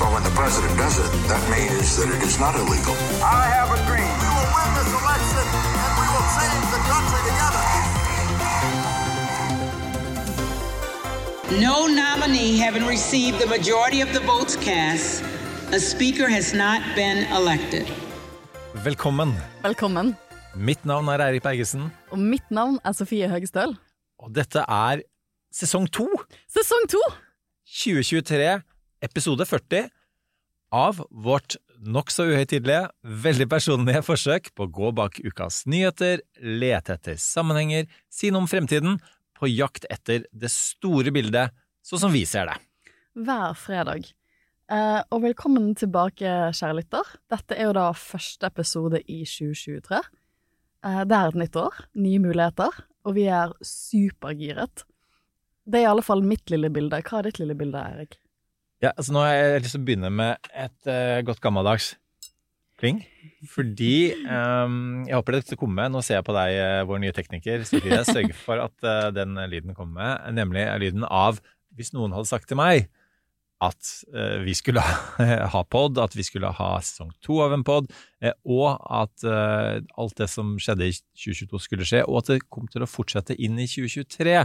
Well, when the president does it, that means that it is not illegal. I have a dream. We will win this election and we will change the country together. No nominee having received the majority of the votes cast, a speaker has not been elected. Velkommen. Velkommen. Mitt navn er Eirik Bergesen, Og mitt navn er Sofie Høgestøl. og dette er sesong to, Sesong to! 2023, episode 40, av vårt nokså uhøytidelige, veldig personlige forsøk på å gå bak ukas nyheter, lete etter sammenhenger, si noe om fremtiden, på jakt etter det store bildet, sånn som vi ser det. Hver fredag. Eh, og velkommen tilbake, kjære lytter. Dette er jo da første episode i 2023. Eh, det er et nytt år, nye muligheter, og vi er supergiret. Det er i alle fall mitt lille bilde. Hva er ditt lille bilde, Eirik? Ja, altså Nå har jeg lyst til å begynne med et uh, godt gammeldags kling. Fordi um, Jeg håper dette kommer med. Nå ser jeg på deg, uh, vår nye tekniker. Sofie. Sørg for at uh, den lyden kommer med. Nemlig lyden av hvis noen hadde sagt til meg at vi skulle ha, pod, at vi skulle ha sesong to av en pod, og at alt det som skjedde i 2022 skulle skje, og at det kom til å fortsette inn i 2023.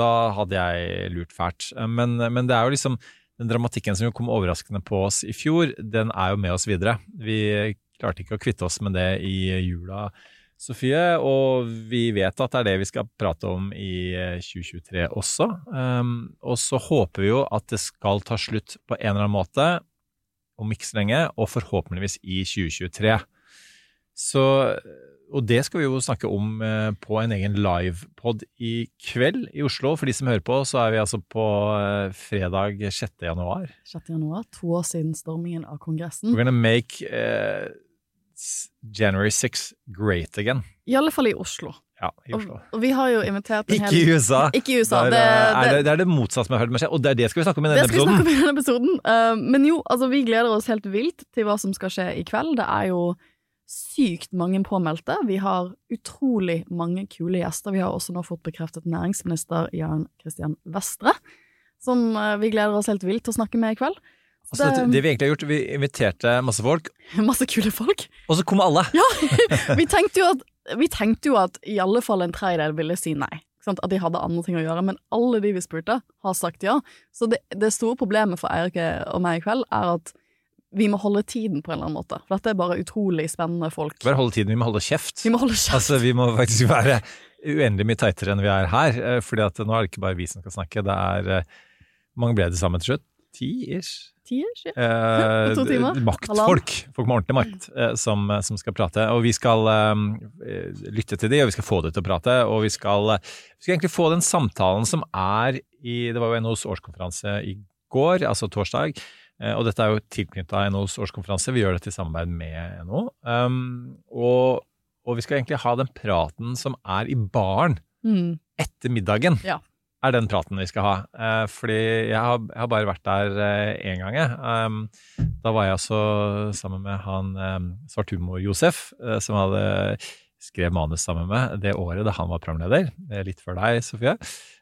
Da hadde jeg lurt fælt. Men, men det er jo liksom den dramatikken som kom overraskende på oss i fjor, den er jo med oss videre. Vi klarte ikke å kvitte oss med det i jula, Sofie, og vi vet at det er det vi skal prate om i eh, 2023 også. Um, og så håper vi jo at det skal ta slutt på en eller annen måte, om ikke så lenge, og forhåpentligvis i 2023. Så, og det skal vi jo snakke om eh, på en egen livepod i kveld i Oslo. For de som hører på, så er vi altså på eh, fredag 6. januar. 6. januar, to år siden stormingen av Kongressen. We're gonna make uh, January 6 great again. I alle fall i Oslo. Ja, i Oslo. og vi har jo invitert en Ikke i USA! Ikke i USA. Der, det, eh, er det, det, det er det motsatte som jeg har hørt med seg, og det er det skal vi snakke om i denne Det denne skal vi snakke om i denne episoden. Uh, men jo, altså, vi gleder oss helt vilt til hva som skal skje i kveld. Det er jo sykt mange påmeldte. Vi har utrolig mange kule gjester. Vi har også nå fått bekreftet næringsminister Jan Christian Vestre, som eh, vi gleder oss helt vilt til å snakke med i kveld. Altså, det, det vi egentlig har gjort, vi inviterte masse folk, Masse kule folk. og så kom alle. Vi tenkte jo at, vi tenkte jo at i alle fall en tredjedel ville si nei. At de hadde andre ting å gjøre. Men alle de vi spurte, har sagt ja. Så det, det store problemet for Eirik og meg i kveld er at vi må holde tiden på en eller annen måte. For dette er bare utrolig spennende folk. Bare holde tiden, vi må holde kjeft. Vi må holde kjeft. Altså, vi må faktisk være uendelig mye teitere enn vi er her. eh, fordi at nå er det ikke bare vi som skal snakke, det er eh, Hvor mange ble det sammen til slutt? Ti ish? Ti ish, ja. Eh, To timer? maktfolk, folk med ordentlig makt, eh, som, som skal prate. Og vi skal eh, lytte til de, og vi skal få de til å prate. Og vi skal, eh, vi skal egentlig få den samtalen som er i Det var jo NHOs årskonferanse i går, altså torsdag. Eh, Og dette er jo tilknytta NHOs årskonferanse. Vi gjør dette i samarbeid med NHO. Um, og, og vi skal egentlig ha den praten som er i baren Mm. etter middagen. Ja. Er den praten vi skal ha. Uh, fordi jeg har, jeg har bare vært der én gang, jeg. Um, da var jeg altså sammen med han um, Svarthumor-Josef, uh, som hadde skrev manus sammen med det året da han var programleder. eh, Litt før deg, Sofie.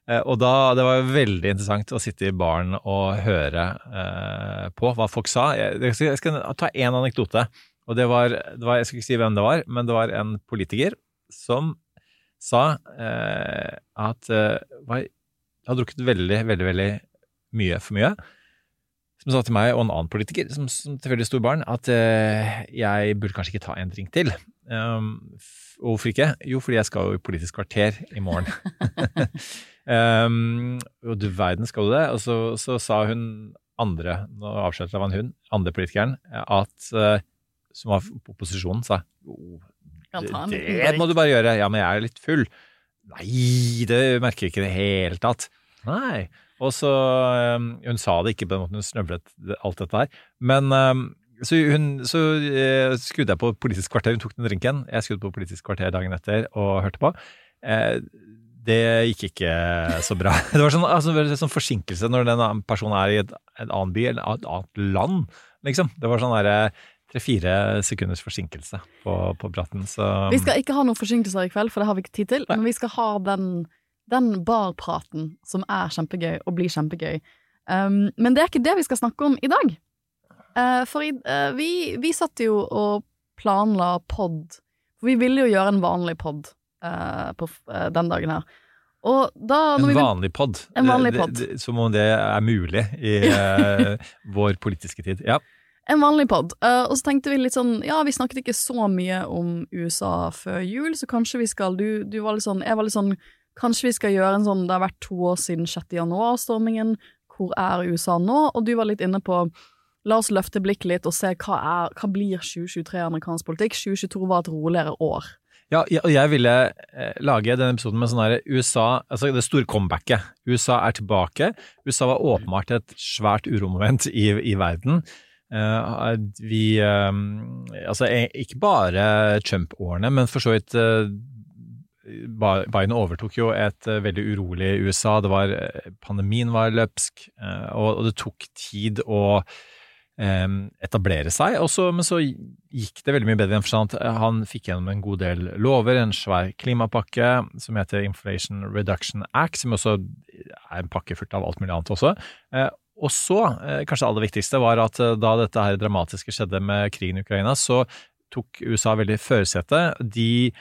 Eh, og da, Det var veldig interessant å sitte i baren og høre eh, på hva folk sa. Jeg, jeg, skal, jeg skal ta én anekdote. og det var, det var, Jeg skal ikke si hvem det var, men det var en politiker som sa eh, at eh, var, hadde drukket veldig, veldig, veldig mye for mye. Som sa til meg, og en annen politiker som, som tilfeldigvis sto i baren, at eh, jeg burde kanskje ikke ta en drink til. Um, og hvorfor ikke? Jo, fordi jeg skal jo i Politisk kvarter i morgen. um, og du verden skal du det. Og så, så sa hun andre, nå avslørte jeg var en hun, andre politikeren, at uh, som var på opposisjonen, sa en det, det må du bare gjøre. Ja, men jeg er litt full. Nei, det merker jeg ikke i det hele tatt. Nei. Og så um, Hun sa det ikke på den måten, hun snøvlet alt dette her. Men, um, så hun, så uh, skrudde jeg på Politisk kvarter. Hun tok den drinken. Jeg skrudde på Politisk kvarter dagen etter og hørte på. Eh, det gikk ikke så bra. Det var sånn, altså, var sånn forsinkelse når den personen er i et, et annen by eller et annet land, liksom. Det var sånn derre tre-fire sekunders forsinkelse på, på praten. Så Vi skal ikke ha noen forsinkelser i kveld, for det har vi ikke tid til. Nei. Men vi skal ha den, den barpraten som er kjempegøy, og blir kjempegøy. Um, men det er ikke det vi skal snakke om i dag. Uh, for i, uh, vi, vi satt jo og planla pod. For vi ville jo gjøre en vanlig pod eh, på eh, den dagen her. Og da en vanlig pod. En vanlig pod. podd. det- det- Som om det er mulig i eh, vår politiske tid. Ja. En vanlig pod. Og så tenkte vi litt sånn Ja, vi snakket ikke så mye om USA før jul, så kanskje vi skal Du, du var litt sånn Jeg var litt sånn Kanskje vi skal gjøre en sånn Det har vært to år siden 6. januar-stormingen. Hvor er USA nå? Og du var litt inne på La oss løfte blikket litt og se hva, er, hva blir 2023 amerikansk politikk. 2022 var et roligere år. Ja, og jeg ville eh, lage denne episoden med sånn her USA Altså det store comebacket. USA er tilbake. USA var åpenbart et svært uromoment i, i verden. Uh, vi uh, Altså ikke bare Trump-årene, men for så vidt uh, Biden overtok jo et veldig urolig USA. Det var, pandemien var løpsk, og, og det tok tid å etablere seg. Også, men så gikk det veldig mye bedre i at han fikk gjennom en god del lover, en svær klimapakke som heter Inflation Reduction Act, som også er en pakke fullt av alt mulig annet også. Eh, og så, eh, kanskje det aller viktigste, var at eh, da dette her dramatiske skjedde med krigen i Ukraina, så tok USA veldig førersetet. De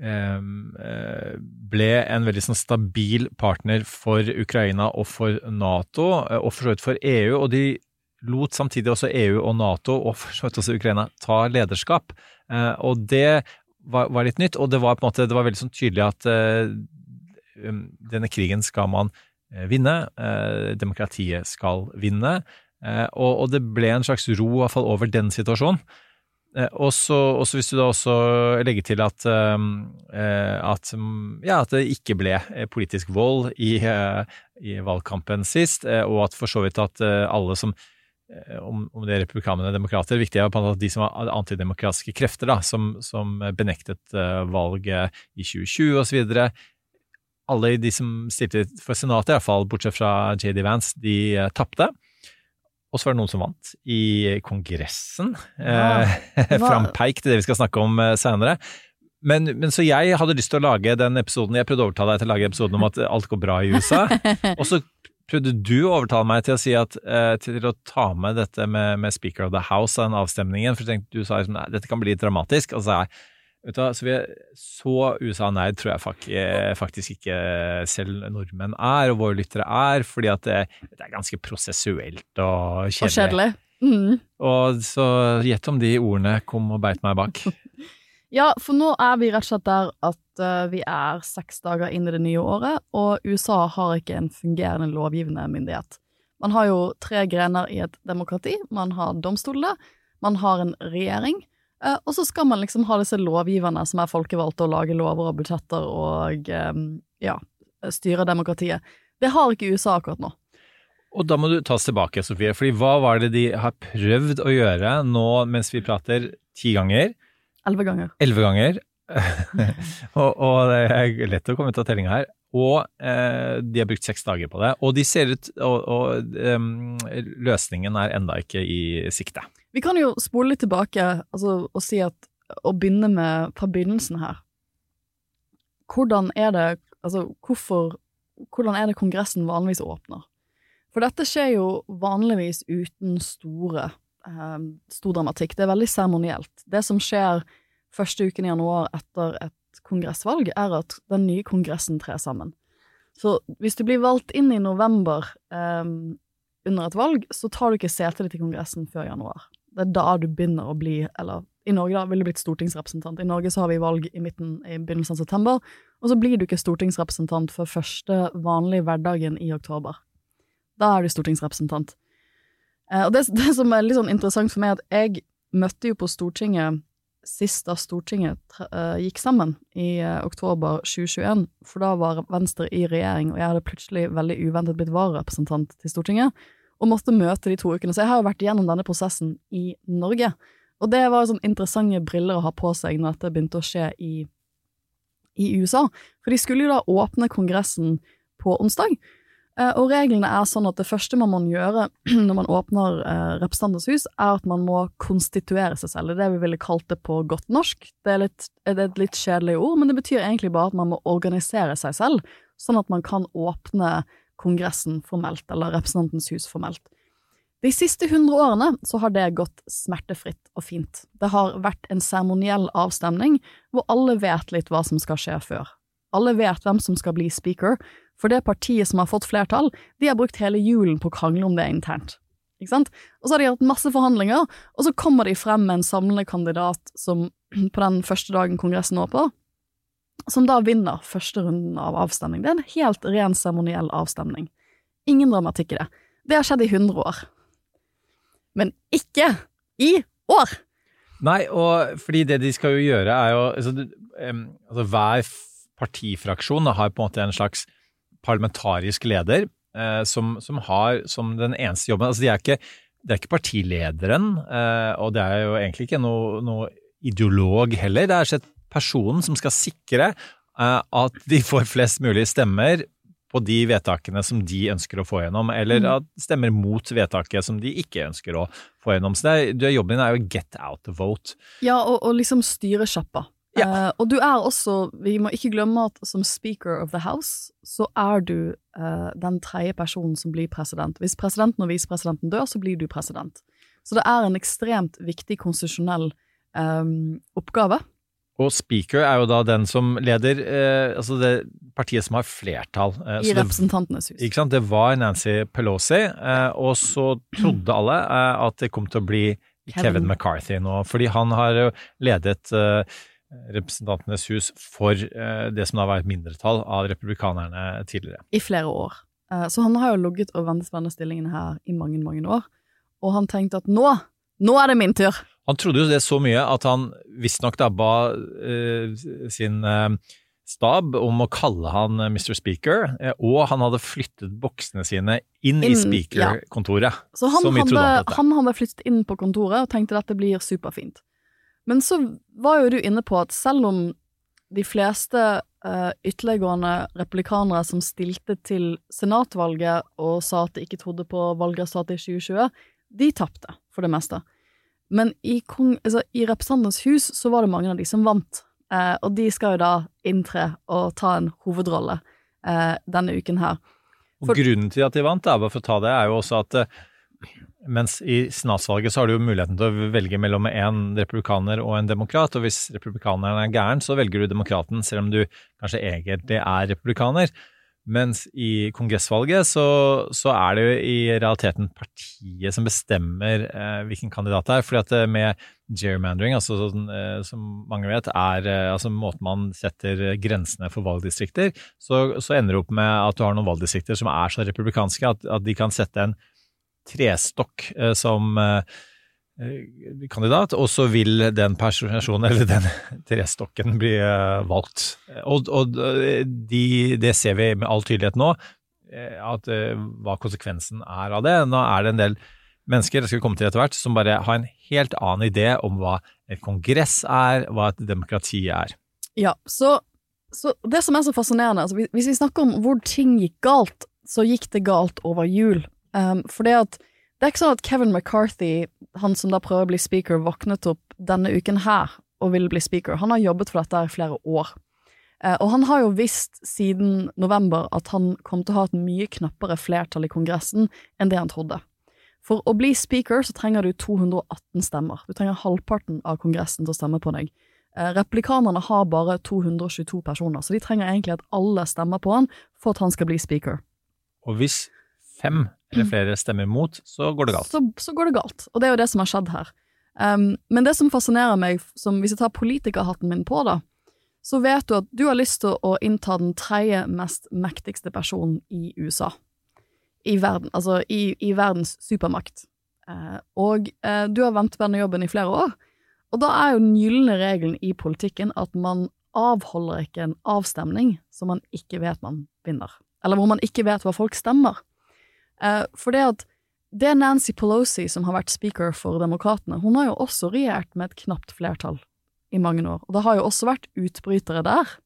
eh, eh, ble en veldig sånn stabil partner for Ukraina og for Nato, eh, og for så vidt for EU. og de lot samtidig også EU og Nato, og også Ukraina, ta lederskap. Eh, og det var, var litt nytt, og det var på en måte, det var veldig sånn tydelig at um, denne krigen skal man eh, vinne, eh, demokratiet skal vinne, eh, og, og det ble en slags ro i hvert fall over den situasjonen. Og så hvis du da også legger til at, um, at, um, ja, at det ikke ble politisk vold i, i valgkampen sist, og at for så vidt at alle som om, om det er republikanere eller demokrater, viktig er på at de som var antidemokratiske krefter, da, som, som benektet eh, valget i 2020 osv. Alle de som stilte for senatet, i hvert fall bortsett fra JD Vance, de uh, tapte. Og så var det noen som vant i Kongressen. Ja, Eh, var- Frampeik til det vi skal snakke om eh, senere. Men, men så jeg hadde lyst til å lage den episoden Jeg prøvde å overtale deg til å lage episoden om at alt går bra i USA. og så prøvde du å overtale meg til å si at eh, til å ta med dette med, med Speaker of the House av den avstemningen. For du tenkte, du sa liksom, at dette kan bli dramatisk. Og så er vet du så, vi, så USA nei tror jeg eh, faktisk ikke selv nordmenn er, og våre lyttere er, fordi at det, det er ganske prosessuelt og Og kjedelig. kjedelig. Mm. Og så gjett om de ordene kom og beit meg bak. Ja, for nå er vi rett og slett der at uh, vi er seks dager inn i det nye året, og USA har ikke en fungerende lovgivende myndighet. Man har jo tre grener i et demokrati. Man har domstolene, man har en regjering, uh, og så skal man liksom ha disse lovgiverne som er folkevalgte og lage lover og budsjetter og um, ja, styre demokratiet. Det har ikke USA akkurat nå. Og da må du ta oss tilbake, Sofie, fordi hva var det de har prøvd å gjøre nå mens vi prater ti ganger? Elleve ganger. Elleve ganger. og, og det er lett å komme ut av tellinga her. Og eh, de har brukt seks dager på det. Og de ser ut Og, og um, løsningen er enda ikke i sikte. Vi kan jo spole litt tilbake altså, og si at Å begynne med fra begynnelsen her. Hvordan er det Altså, hvorfor Hvordan er det Kongressen vanligvis åpner? For dette skjer jo vanligvis uten store eh, stor dramatikk. Det er veldig seremonielt. Det som skjer første uken i januar etter et kongressvalg, er at den nye kongressen trer sammen. Så hvis du blir valgt inn i november eh, under et valg, så tar du ikke setet ditt i Kongressen før januar. Det er da du begynner å bli, eller i Norge da, ville blitt stortingsrepresentant. I Norge så har vi valg i, midten, i begynnelsen av september, og så blir du ikke stortingsrepresentant før første vanlige hverdagen i oktober. Da er du stortingsrepresentant. Eh, og det, det som er litt sånn interessant for meg, er at jeg møtte jo på Stortinget sist da Stortinget eh, gikk sammen i eh, oktober 2021, for da var Venstre i regjering, og jeg hadde plutselig veldig uventet blitt vararepresentant til Stortinget. og måtte møte de to ukene. Så jeg har jo vært igjennom denne prosessen i Norge. Og det var sånn interessante briller å ha på seg når dette begynte å skje i, i USA. For de skulle jo da åpne Kongressen på onsdag. Eh, Og reglene er sånn at det første man må gjøre når man åpner Representantens hus, er at man må konstituere seg selv. Det er det vi ville kalt det på godt norsk. Det er, litt, det er et litt kjedelig ord, men det betyr egentlig bare at man må organisere seg selv, sånn at man kan åpne Kongressen formelt, eller Representantens hus formelt. De siste hundre årene så har det gått smertefritt og fint. Det har vært en seremoniell avstemning hvor alle vet litt hva som skal skje før. Alle vet hvem som skal bli speaker, for det partiet som har fått flertall, de har brukt hele julen på å krangle om det internt. Ikke sant? Og så har de hatt masse forhandlinger, og så kommer de frem med en samlende kandidat som på den første dagen Kongressen åpner, som da vinner første runden av avstemning. Det er en helt ren seremoniell avstemning. Ingen dramatikk i det. Det har skjedd i 100 år. Men ikke i år! Nei, og fordi det de skal jo gjøre er jo altså, altså Hver partifraksjon har på en måte en slags parlamentarisk leder eh, som, som har som den eneste jobben Altså de er ikke, det er ikke partilederen, eh, og det er jo egentlig ikke noe, noe ideolog heller. Det er sett personen som skal sikre eh, at de får flest mulig stemmer på de vedtakene som de ønsker å få gjennom, eller at stemmer mot vedtaket som de ikke ønsker å få gjennom. Så det er, jobben din er jo get out the vote. Ja, og, og liksom styre sjappa. Ja. Uh, og du er også, vi må ikke glemme at som speaker of the house, så er du uh, den tredje personen som blir president. Hvis presidenten og visepresidenten dør, så blir du president. Så det er en ekstremt viktig konstitusjonell um, oppgave. Og speaker er jo da den som leder eh, altså det partiet som har flertall. Eh, I Representantenes hus. Ikke sant? Det var Nancy Pelosi, eh, og så trodde alle eh, at det kom til å bli Kevin, Kevin. McCarthy nå, fordi han har jo ledet Representantenes hus for eh, det som da var et mindretall av republikanerne tidligere. I flere år. Eh, så han har jo ligget og denne stillingen her i mange, mange år. Og han tenkte at nå, nå er det min tur! Han trodde jo det så mye at han visstnok da ba eh, sin eh, stab om å kalle han eh, Mr. Speaker, og han hadde flyttet boksene sine inn, i speaker-kontoret. Så han, Så hadde, han han hadde flyttet inn på kontoret og tenkte dette blir superfint. Men så var jo du inne på at selv om de fleste uh, ytterliggående republikanere som stilte til senatvalget og sa at de ikke trodde på valgresultatet i 2020, de tapte, for det meste. Men i, kong, altså, i Representantenes hus så var det mange av de som vant, eh, og de skal jo da inntre og ta en hovedrolle eh, denne uken her. Og grunnen til at de vant, er bare for å ta det, er jo også at mens i senatsvalget så har du jo muligheten til å velge mellom en republikaner og en demokrat, og hvis republikaneren er gæren, så velger du demokraten, selv om du kanskje egentlig er republikaner. Mens i kongressvalget så, så er det jo i realiteten partiet som bestemmer eh, hvilken kandidat det er. fordi at eh, med gerrymandering, altså sånn, eh, som mange vet, er eh, altså måten man setter grensene for valgdistrikter, så, så ender det opp med at du har noen valgdistrikter som er så republikanske at, at de kan sette en trestokk eh, som eh, kandidat, og så vil den personen, eller den trestokken, bli eh, valgt. Og, og de, det ser vi med all tydelighet nå, at, hva konsekvensen er av det. Nå er det en del mennesker, det skal komme til etter hvert, som bare har en helt annen idé om hva et kongress er, hva et demokrati er. Ja, så, så det som er så fascinerende, altså hvis vi snakker om hvor ting gikk galt, så gikk det galt over jul. Um, for det at det er ikke sånn at Kevin McCarthy, han som da prøver å bli speaker, våknet opp denne uken her og ville bli speaker. Han har jobbet for dette i flere år. Uh, og han har jo visst siden november at han kom til å ha et mye knappere flertall i Kongressen enn det han trodde. For å bli speaker så trenger du 218 stemmer. Du trenger halvparten av Kongressen til å stemme på deg. Eh, Replikanerne har bare 222 personer, så de trenger egentlig at alle stemmer på han for at han skal bli speaker. Og hvis fem eller flere stemmer mot, så går det galt. Så, så går det galt, og det er jo det som har skjedd her. Um, men det som fascinerer meg, som hvis jeg tar politikerhatten min på, da, så vet du at du har lyst til å innta den tredje mest mektigste personen i USA. I verden, altså i, i verdens supermakt. Uh, og uh, du har ventet på denne jobben i flere år, og da er jo den gylne regelen i politikken at man avholder ikke en avstemning som man ikke vet man vinner. Eller hvor man ikke vet hva folk stemmer. Eh, for det at det er Nancy Pelosi som har vært speaker for Demokratene. Hun har jo også regjert med et knapt flertall i mange år, og det har jo også vært utbrytere der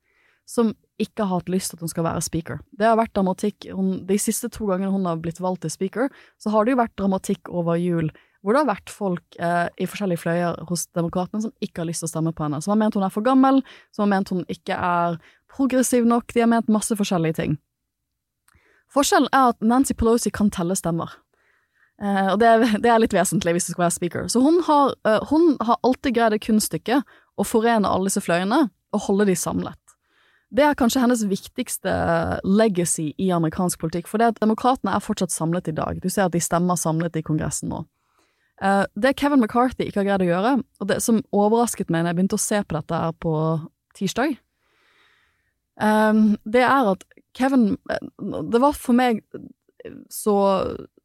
som ikke har hatt lyst til at hun skal være speaker. Det har vært dramatikk hun, De siste to gangene hun har blitt valgt til speaker, så har det jo vært dramatikk over jul, hvor det har vært folk eh, i forskjellige fløyer hos Demokratene som ikke har lyst til å stemme på henne, som har ment hun er for gammel, som har ment hun ikke er progressiv nok, de har ment masse forskjellige ting. Forskjellen er at Nancy Pelosi kan telle stemmer. Eh, og det er, det er litt vesentlig hvis du skal være speaker. Så hun har, eh, hun har alltid greid det kunststykket å forene alle disse fløyene og holde de samlet. Det er kanskje hennes viktigste legacy i amerikansk politikk, for det at demokratene er fortsatt samlet i dag. Du ser at de stemmer samlet i Kongressen nå. Eh, det Kevin McCarthy ikke har greid å gjøre, og det som overrasket meg når jeg begynte å se på dette her på tirsdag, eh, det er at Kevin Det var for meg så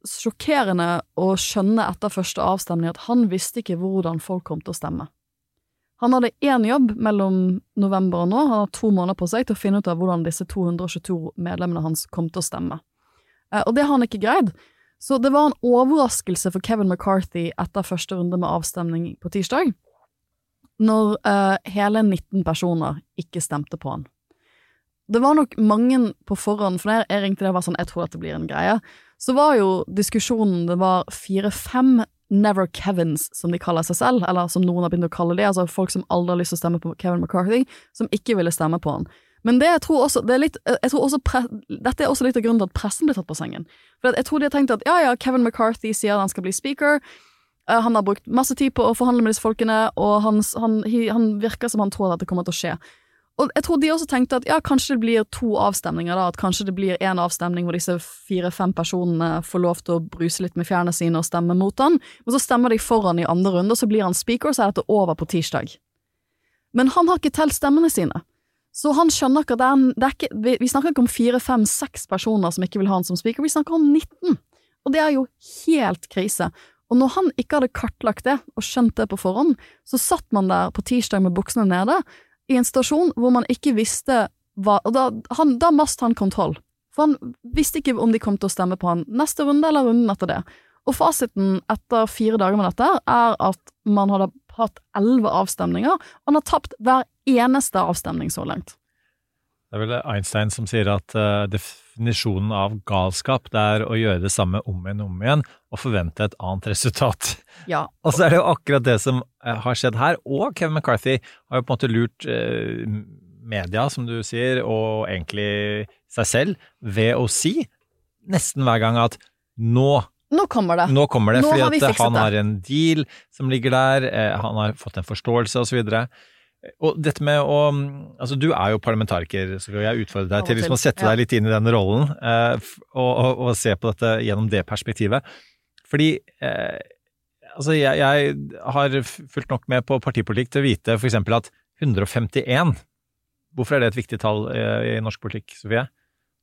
sjokkerende å skjønne etter første avstemning at han visste ikke hvordan folk kom til å stemme. Han hadde én jobb mellom november og nå, han har to måneder på seg til å finne ut av hvordan disse 222 medlemmene hans kom til å stemme. Eh, Og det har han ikke greid. Så det var en overraskelse for Kevin McCarthy etter første runde med avstemning på tirsdag, når eh, hele 19 personer ikke stemte på han. Det var nok mange på forhånd, for når jeg ringte det var sånn, jeg tror at det blir en greie, så var jo diskusjonen, det var fire-fem Never Kevins, som de kaller seg selv, eller som noen har begynt å kalle det, altså folk som aldri har lyst til å stemme på Kevin McCarthy, som ikke ville stemme på han. Men det jeg tror også, det er litt, jeg tror også pre, dette er også litt av grunnen til at pressen ble tatt på sengen. For jeg tror de har tenkt at ja, ja, Kevin McCarthy sier at han skal bli speaker, eh, han har brukt masse tid på å forhandle med disse folkene, og han, han, han virker som han tror at det kommer til å skje. Og jeg tror de også tenkte at ja, kanskje det blir to avstemninger, da, at kanskje det blir én avstemning hvor disse fire-fem personene får lov til å bruse litt med fjærene sine og stemme mot han, Men så stemmer de for han i andre runde, og så blir han speaker, og så er dette over på tirsdag. Men han har ikke telt stemmene sine. Så han skjønner ikke at det er, det er ikke, vi, vi snakker ikke om fire, fem, seks personer som ikke vil ha han som speaker, vi snakker om 19. Og det er jo helt krise. Og når han ikke hadde kartlagt det, og skjønt det på forhånd, så satt man der på tirsdag med buksene nede, i en stasjon hvor man ikke visste hva Og da, han, da mast han kontroll. For han visste ikke om de kom til å stemme på han neste runde eller runden etter det. Og fasiten etter fire dager med dette er at man hadde hatt elleve avstemninger, og han har tapt hver eneste avstemning så langt. Det er vel Einstein som sier at uh, definisjonen av galskap det er å gjøre det samme om igjen og om igjen og forvente et annet resultat. Ja, Og så er det jo akkurat det som eh, har skjedd her, og Kevin McCarthy har jo på en måte lurt uh, media, som du sier, og egentlig seg selv, ved å si nesten hver gang at nå nå kommer det. nå kommer det, Nå fordi har vi at han det. har en deal som ligger der, han har fått en forståelse og så. Og dette med å Altså, du er jo parlamentariker, så jeg utfordrer deg og til liksom å sette deg litt inn i den rollen, eh, og, og, og se på dette gjennom det perspektivet. Fordi eh, altså, jeg, jeg har fulgt nok med på partipolitikk til å vite eksempel at 151 Hvorfor er det et viktig tall eh, i norsk politikk, Sofie?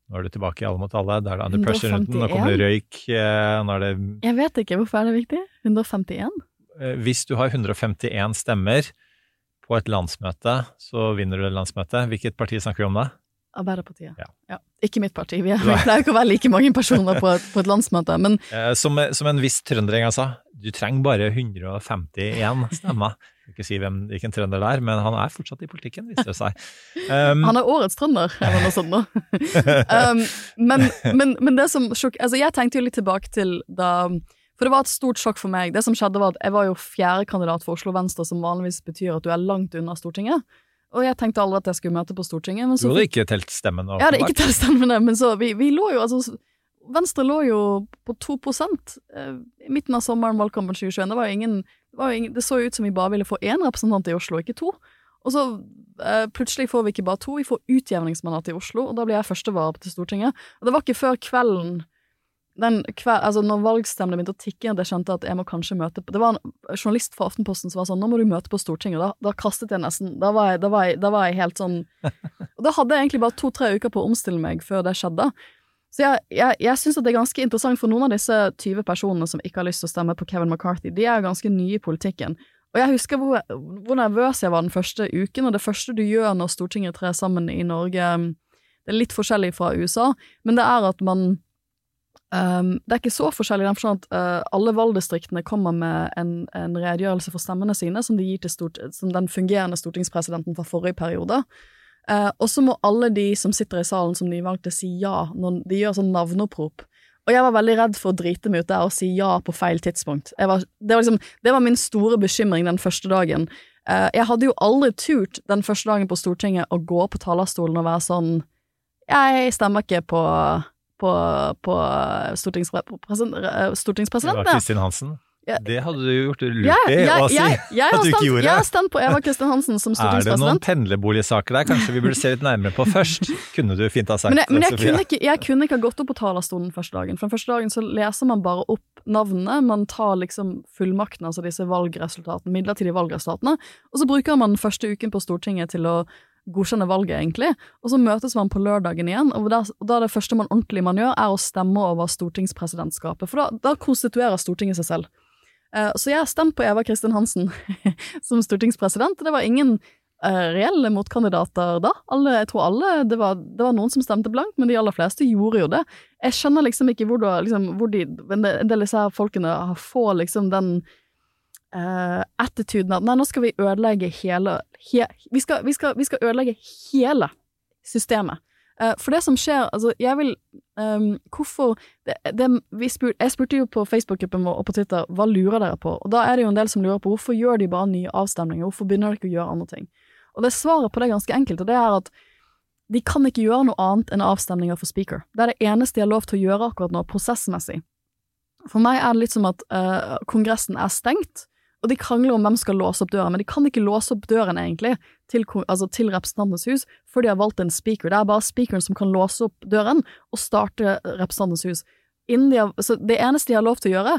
Nå er du tilbake i Alle mot alle, da er det under pressure-runden, nå kommer det røyk, eh, nå er det Jeg vet ikke, hvorfor er det viktig? 151? Eh, Hvis du har 151 stemmer på et landsmøte, så vinner du det landsmøtet. Hvilket parti snakker vi om da? Arbeiderpartiet. Ja. Ikke mitt parti. Vi, er, pleier ikke å være like mange personer på et, på et landsmøte, men Eh, Som, som en viss trønder en gang sa, du trenger bare 151 stemmer. Jeg ikke si hvem, hvilken trønder det er, men han er fortsatt i politikken, viser det seg. Um, han er årets trønder, eller noe sånt noe. um, men, men, men det som sjokk... Altså, jeg tenkte jo litt tilbake til da For det var et stort sjokk for meg. Det som skjedde var at Jeg var jo fjerdekandidat for Oslo Venstre, som vanligvis betyr at du er langt unna Stortinget. Og jeg tenkte aldri at jeg skulle møte på Stortinget. Men du så hadde ikke telt stemmen? Jeg hadde ikke telt stemmene, men så vi, vi lå jo altså Venstre lå jo på 2% eh, i midten av sommeren, valgkampen 2021. Det var jo ingen det, var jo ingen, det så jo ut som vi bare ville få én representant i Oslo, ikke to. Og så eh, plutselig får vi ikke bare to, vi får utjevningsmandat i Oslo, og da blir jeg førstevare til Stortinget. Og det var ikke før kvelden den hver, altså når valgstemmene begynte å tikke, at jeg skjønte at jeg må kanskje møte på Det var en journalist fra Aftenposten som var sånn 'Nå må du møte på Stortinget'. Da, da kastet jeg nesten Da var jeg, da var jeg, da var jeg helt sånn da hadde jeg egentlig bare to-tre uker på å omstille meg før det skjedde. Så jeg, jeg, jeg syns det er ganske interessant, for noen av disse 20 personene som ikke har lyst til å stemme på Kevin McCarthy, de er ganske nye i politikken. Og jeg husker hvor, hvor nervøs jeg var den første uken, og det første du gjør når Stortinget trer sammen i Norge Det er litt forskjellig fra USA, men det er at man Um, det er ikke så forskjellig i den forstand at uh, alle valgdistriktene kommer med en, en redegjørelse for stemmene sine, som, de stort, som den fungerende stortingspresidenten fra forrige periode. Uh, og så må alle de som sitter i salen som nyvalgte, si ja når de gjør sånn navneopprop. Og jeg var veldig redd for å drite meg ut der og si ja på feil tidspunkt. Var, det, var liksom, det, var min store bekymring den første dagen. Uh, jeg hadde jo aldri turt den første dagen på Stortinget å gå på talerstolen og være sånn Jeg stemmer ikke på på, på stortingspresidenten. Det var Kristin Hansen? Ja. Det hadde du gjort lurt ja, i å si jeg, jeg, at du ikke gjorde. Jeg har stemt på Eva Kristin Hansen som stortingspresident. Er det noen pendlerboligsaker der kanskje vi burde se litt nærmere på først? Kunne du fint ha sagt Men, jeg, men jeg, kunne ikke, jeg, kunne ikke, ha gått opp på talerstolen første dagen. For den første dagen så leser man bare opp navnene, man tar liksom fullmakten, altså disse valgresultatene, midlertidige valgresultatene, og så bruker man den første uken på Stortinget til å godkjenne valget, egentlig. Og så møtes man på lørdagen igjen, og da, da det første man ordentlig man gjør, er å stemme over stortingspresidentskapet. For da, da konstituerer Stortinget seg selv. Uh, så jeg har stemt på Eva Kristin Hansen som stortingspresident. Det var ingen uh, reelle motkandidater da. Alle, jeg tror alle det var, det var, noen som stemte blankt, men de aller fleste gjorde jo det. Jeg skjønner liksom ikke hvor, da, liksom, hvor de En del av disse folkene får liksom den uh, attituden at nei, nå skal vi ødelegge hele he, vi, skal, vi, skal, vi, skal, ødelegge hele systemet. Uh, for det som skjer, altså, jeg vil um, Hvorfor det, det, spur, Jeg spurte jo på Facebook-gruppen vår og på Twitter hva lurer dere på, og da er det jo en del som lurer på hvorfor gjør de bare nye avstemninger, hvorfor begynner de ikke å gjøre andre ting? Og det svaret på det er ganske enkelt, og det er at de kan ikke gjøre noe annet enn avstemninger for speaker. Det er det eneste de har lov til å gjøre akkurat nå, prosessmessig. For meg er det litt som at uh, Kongressen er stengt, og de krangler om hvem som skal låse opp døren, men de kan ikke låse opp døren, egentlig, til, altså til Representantenes hus, for de har valgt en speaker. Det er bare speakeren som kan låse opp døren og starte Representantenes hus. Har, så det eneste de har lov til å gjøre,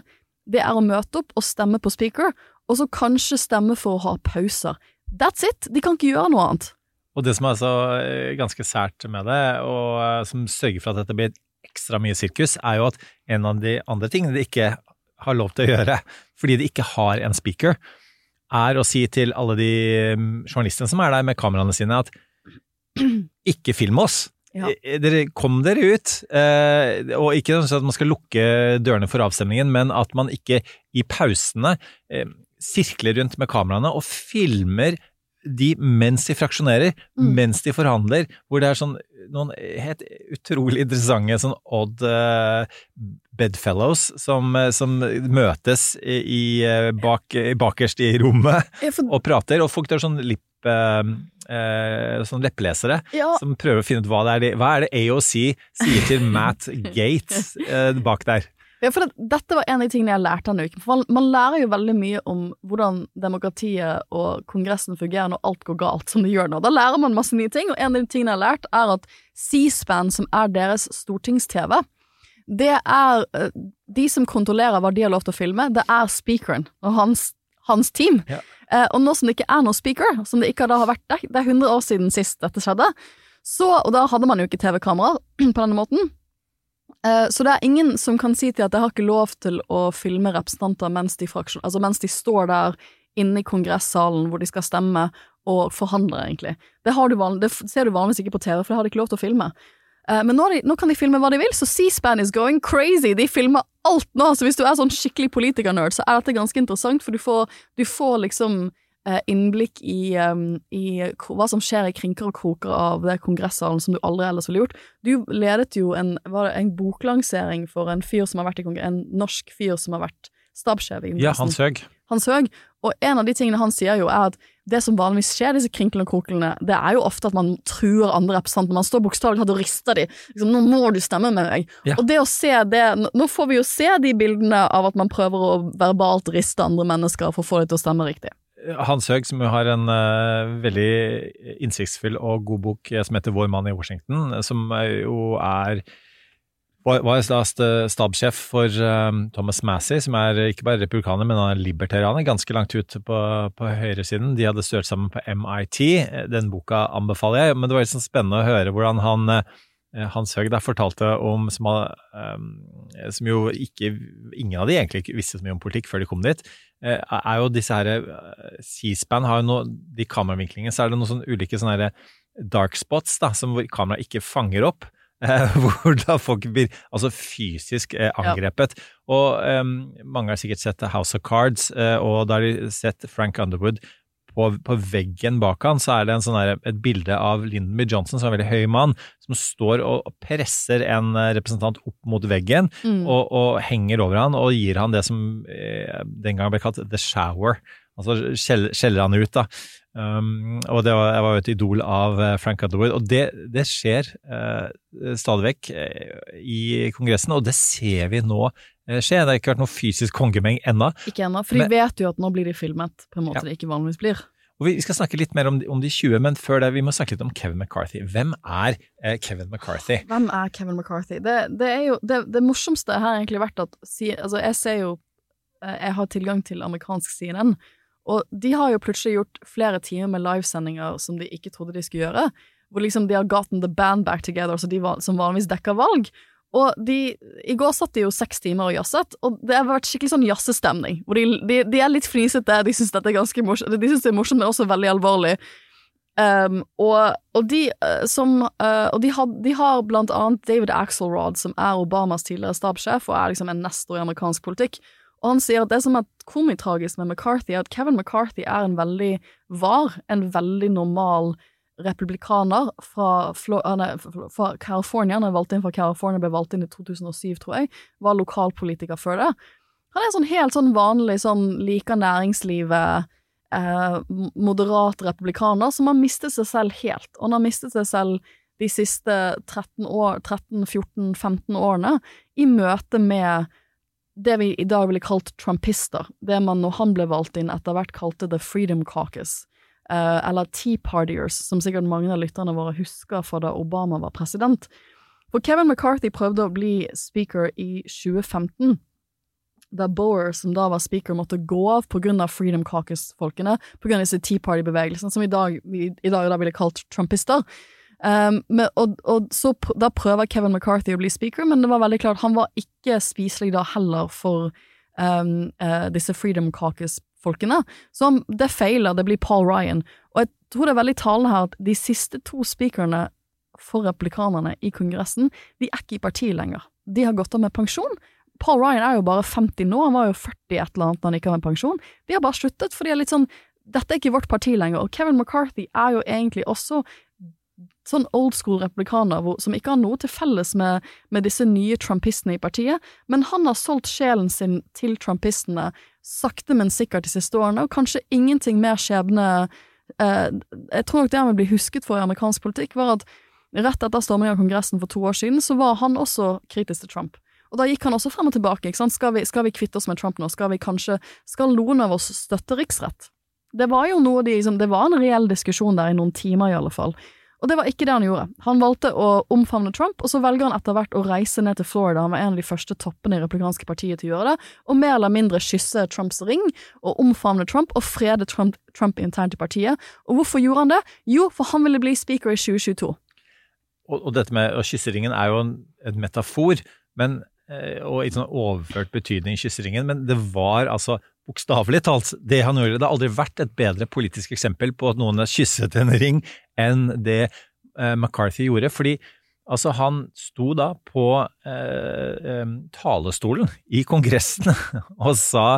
det er å møte opp og stemme på speaker, og så kanskje stemme for å ha pauser. That's it! De kan ikke gjøre noe annet. Og det som er så eh, ganske sært med det, og eh, som sørger for at dette blir ekstra mye sirkus, er jo at en av de andre tingene de ikke har lov til å gjøre, fordi de ikke har en speaker, er å si til alle de mm, journalistene som er der med kameraene sine, at ikke film oss. Ja. Eh, dere, kom dere ut. Eh, og ikke sånn at man skal lukke dørene for avstemningen, men at man ikke i pausene eh, sirkler rundt med kameraene og filmer de mens de fraksjonerer, mm. mens de forhandler, hvor det er sånn noen helt utrolig interessante sånn odd uh, bedfellows som, eh, som møtes i, eh, bak, bakerst i rommet og prater, og folk tar sånn lipp uh, sånn lepplesere ja. som prøver å finne ut hva det er, hva er det AOC sier til Matt Gates bak der. Ja, for det, Dette var en av de tingene jeg lærte denne uken. For man, man, lærer jo veldig mye om hvordan demokratiet og Kongressen fungerer når alt går galt, som det gjør nå. Da lærer man masse nye ting, og en av de tingene jeg har lært, er at C-SPAN, som er deres stortings-TV, det er eh, De som kontrollerer hva de har lov til å filme, det er speakeren og hans, hans team. Ja. Eh, og nå som det ikke er noen speaker, som det ikke da har vært det, det er 100 år siden sist dette skjedde, så, og da hadde man jo ikke TV-kamera på denne måten, Eh, så det er ingen som kan si til at jeg har ikke lov til å filme representanter mens de, fraksjon, altså mens de står der inne i kongressalen hvor de skal stemme og forhandler, egentlig. Det, du vanlig, det ser du vanligvis ikke på TV, for det har de ikke lov til å filme. Eh, men nå, de, nå, kan de filme hva de vil, så C-SPAN is going crazy! De filmer alt nå! Så hvis du er sånn skikkelig politikernerd, så er dette ganske interessant, for du får, du får liksom Eh, innblikk i, um, i, hva som skjer i krinker og kroker av det kongressalen som du aldri ellers ville gjort. Du ledet jo en, en boklansering for en fyr som har vært i en norsk fyr som har vært stabssjef i Ja, Hans Høg. Hans Høeg. Og en av de tingene han sier jo, er at det som vanligvis skjer, disse krinklene og kroklene, det er jo ofte at man truer andre representanter. Man står bokstavelig talt og rister de. Liksom, 'Nå må du stemme med meg'. Ja. Og det å se det Nå får vi jo se de bildene av at man prøver å verbalt riste andre mennesker for å få dem til å stemme riktig. Hans Høeg, som jo har en uh, veldig innsiktsfull og god bok eh, som heter Vår mann i Washington, som jo er var, var stabssjef for um, Thomas Massey, som er ikke bare republikaner, men han er libertarianer, ganske langt ut på, på høyresiden. De hadde størt sammen på MIT. Den boka anbefaler jeg, men det var litt sånn spennende å høre hvordan han hans Høeg der fortalte om som, som, jo ikke Ingen av de egentlig visste så mye om politikk før de kom dit. Eh, er jo disse her eh, C-span har jo noe De kameravinklingene, så er det noen sånne ulike sånne dark spots da, som kameraet ikke fanger opp. hvor da folk blir altså fysisk eh, angrepet. Og eh, mange har sikkert sett House of Cards, eh, og da har de sett Frank Underwood på, på veggen bak han så er det en sånn der, et bilde av Lyndon B. Johnson, som er en veldig høy mann, som står og presser en eh, representant opp mot veggen Mm. og, og henger over han og gir han det som eh, den gang ble kalt the shower. Altså skjeller han ut, da. Um, og det var, jeg var jo et idol av eh, Frank Underwood, og det, det skjer uh, stadig vekk eh, i Kongressen, og det ser vi nå eh, skje. Det har ikke vært noe fysisk kongemeng ennå. Ikke ennå, for de vet jo at nå blir de filmet på en måte Ja. det ikke vanligvis blir. Og Vi skal snakke litt mer om, de- om de 20, men før det vi må snakke litt om Kevin McCarthy. Hvem er eh, Kevin McCarthy? Hvem er Kevin McCarthy? Det, det er jo det, det morsomste har egentlig vært at si, altså jeg ser jo eh, Jeg har tilgang til amerikansk CNN, og de har jo plutselig gjort flere timer med livesendinger som de ikke trodde de skulle gjøre. Hvor liksom de har gotten the band back together, så de som vanligvis dekker valg. Og de, I går satt de jo seks timer og jazzet, og det har vært skikkelig sånn jazzestemning. Hvor de, de, de er litt fnisete, de syns dette er ganske morsomt, de synes det er morsomt, men også veldig alvorlig. Um, og, og, de, eh, som, uh, og de, har, de har blant annet David Axelrod, som er Obamas tidligere stabssjef og er liksom en nestor i amerikansk politikk. Og han sier at det som er komitragisk med McCarthy, er at Kevin McCarthy er en veldig var, en veldig normal republikaner fra, Flo fra- fra California. Han er valgt inn fra California, ble valgt inn i 2007, tror jeg. Var lokalpolitiker før det. Han er sånn helt sånn vanlig, sånn liker næringslivet, eh, moderat republikaner som har mistet seg selv helt. Og han har mistet seg selv de siste 13, år, 13 14, 15 årene i møte med det vi i dag ville kalt trumpister. Det man når han ble valgt inn etter hvert kalte The Freedom Caucus. uh, eller Tea Partiers, som sikkert mange av lytterne våre husker fra da Obama var president. For Kevin McCarthy prøvde å bli speaker i 2015 da Bower, som da var speaker, måtte gå av pga. Freedom Caucus-folkene, pga. disse Tea Party-bevegelsene, som i dag, vi, i dag da ville kalt trumpister. Um, men, og, og så Da prøver Kevin McCarthy å bli speaker, men det var veldig klart han var ikke spiselig da heller for um, uh, disse Freedom Caucus-folkene. Så han, det feiler, det blir Paul Ryan. Og jeg tror det er veldig talende her at de siste to speakerne for replikanerne i Kongressen, de er ikke i partiet lenger. De har gått av med pensjon. Paul Ryan er jo bare 50 nå, han var jo 40 et eller annet da han gikk av med pensjon. De har bare sluttet, for de er litt sånn Dette er ikke vårt parti lenger. Og Kevin McCarthy er jo egentlig også sånn old school republikaner som ikke har noe til felles med, med disse nye trumpistene i partiet, men han har solgt sjelen sin til trumpistene sakte, men sikkert de siste årene, og kanskje ingenting mer skjebne eh, Jeg tror nok det han vil bli husket for i amerikansk politikk, var at rett etter stormingen av Kongressen for to år siden, så var han også kritisk til Trump. Og da gikk han også frem og tilbake. ikke sant? Skal vi, skal vi kvitte oss med Trump nå? Skal vi kanskje Skal noen av oss støtte riksrett? Det var jo noe de, liksom, det var en reell diskusjon der i noen timer, i alle fall. Og det var ikke det han gjorde. Han valgte å omfavne Trump, og så velger han etter hvert å reise ned til Florida, han var en av de første toppene i republikanske partiet til å gjøre det, og mer eller mindre kysse Trumps ring, og omfavne Trump, og frede Trump, Trump internt i partiet. Og hvorfor gjorde han det? Jo, for han ville bli speaker i 2022. Og, og dette med å kysse ringen er jo en, en metafor, men, og i sånn overført betydning kysseringen, men det var altså bokstavelig talt det han gjorde. Det har aldri vært et bedre politisk eksempel på at noen har kysset en ring enn det eh, McCarthy gjorde. Fordi altså, han sto da på eh, talestolen i Kongressen og sa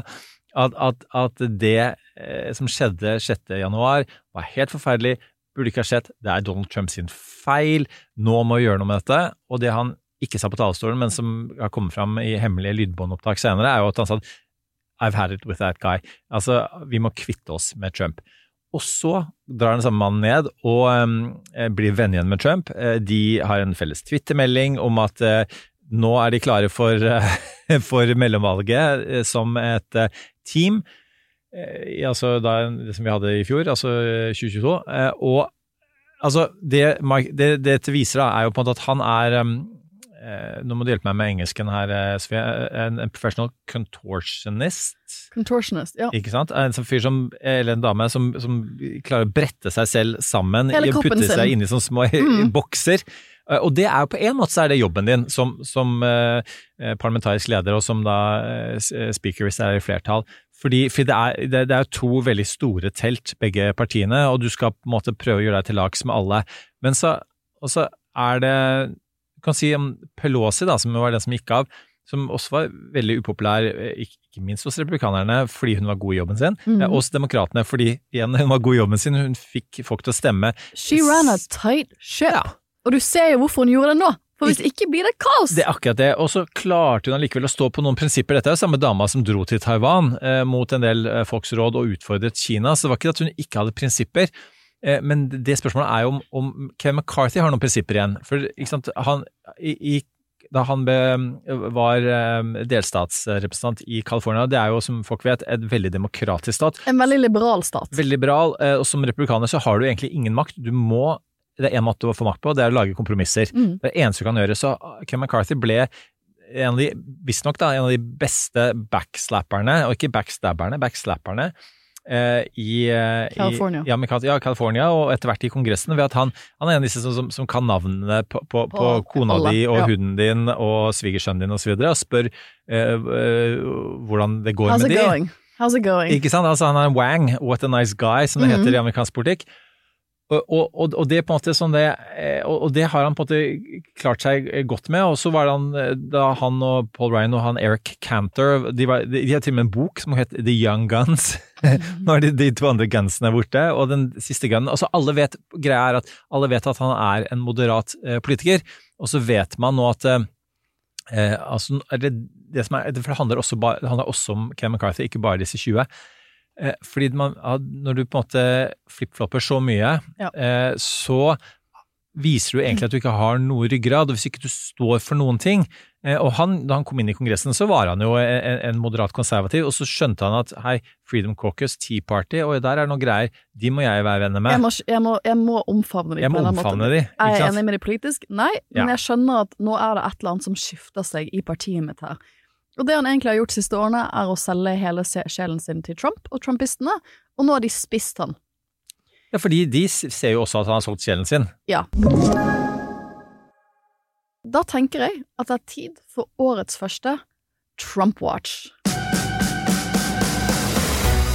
at, at, at det eh, som skjedde 6. januar var helt forferdelig, burde ikke ha skjedd, det er Donald Trump sin feil, nå må vi gjøre noe med dette. Og det han ikke sa på talerstolen, men som har kommet fram i hemmelige lydbåndopptak senere, er jo at han sa I've had it with that guy. Altså, vi må kvitte oss med Trump. Og så drar den samme mannen ned og um, blir venn igjen med Trump. Eh, De har en felles twittermelding om at uh, nå er de klare for, uh, for mellomvalget uh, som et eh, team. Eh, altså da, som vi hadde i fjor, altså eh, 2022. Eh, og altså, det, det, det viser, da, er jo på en måte at han er um, eh, Nå må du hjelpe meg med engelsken her, eh, Sofie. En, en professional contortionist. Contortionist, ja. Ikke sant? En sånn fyr som, eller en dame som, som klarer å brette seg selv sammen Hele putte sin. seg inn i sånne små Mm. bokser. Eh, Og det er jo på en måte så er det jobben din som, som eh, eh, parlamentarisk leder og som da eh, eh, speaker hvis det er i flertall. Fordi, for det er, det, det er to veldig store telt, begge partiene, og du skal på en måte prøve å gjøre deg til lags med alle. Men så, og så er det Du kan si om Pelosi, da, som var den som gikk av, som også var veldig upopulær, eh, ikke minst hos republikanerne fordi hun var god i jobben sin, mm. og hos demokratene fordi igjen, hun var god i jobben sin, hun fikk folk til å stemme. She ran a tight ship. Og du ser jo hvorfor hun gjorde det nå, for hvis ikke blir det kaos! Det er akkurat det, og så klarte hun allikevel å stå på noen prinsipper. Dette er jo samme dama som dro til Taiwan eh, mot en del eh, folks råd og utfordret Kina, så det var ikke at hun ikke hadde prinsipper. Eh, men det spørsmålet er jo om, om Kevin McCarthy har noen prinsipper igjen. For ikke sant, han, i, da han be, var eh, delstatsrepresentant i California, det er jo som folk vet et veldig demokratisk stat. En veldig liberal stat. Veldig liberal, eh, og som republikaner så har du egentlig ingen makt. Du må det er én måte å få makt på, det er å lage kompromisser. Mm. Det er det eneste du kan gjøre. Så Kevin McCarthy ble en av de, visstnok da, en av de beste backslapperne, og ikke backstabberne, backslapperne, i, eh, California. I, ja, ja, California, og etter hvert i Kongressen, ved at han, han er en av disse som, som, som kan navnene på, på, på, På kona alle, di og ja. hunden din og svigersønnen din osv., og, så videre, og spør eh, eh, hvordan det går How's med dem de. going? How's it going? Ikke sant? Altså, han er en Wang, what a nice guy, som det Mhm. heter i amerikansk politikk. Og, og, og, det på en måte sånn det, eh, og, det har han på en måte klart seg godt med. Og så var det han, eh, da han og Paul Ryan og han Eric Cantor, de, var, de, de har til og med en bok som het The Young Guns. Nå er de, de to andre gunsene borte, og den siste gunnen altså alle vet, Greia er at alle vet at han er en moderat eh, politiker, og så vet man nå at eh, eh, altså, det, det, som er, det handler også, det handler også om Kevin McCarthy, ikke bare disse 20. Eh, fordi man, når du på en måte flipflopper så mye, Ja. eh, så viser du egentlig at du ikke har noe ryggrad, og hvis ikke du står for noen ting Og han, da han kom inn i Kongressen, så var han jo en, en moderat konservativ, og så skjønte han at hei, Freedom Caucus, Tea Party, og der er det noen greier, de må jeg være venner med. Jeg må, jeg, må, jeg må omfavne dem Jeg må omfavne de, Er jeg enig med dem politisk? Nei, men Ja. jeg skjønner at nå er det et eller annet som skifter seg i partiet mitt her. Og det han egentlig har gjort de siste årene, er å selge hele sjelen sin til Trump og trumpistene, og nå har de spist han. Ja, fordi de ser jo også at han har solgt sjelen sin. Ja. Da tenker jeg at det er tid for årets første Trump Watch.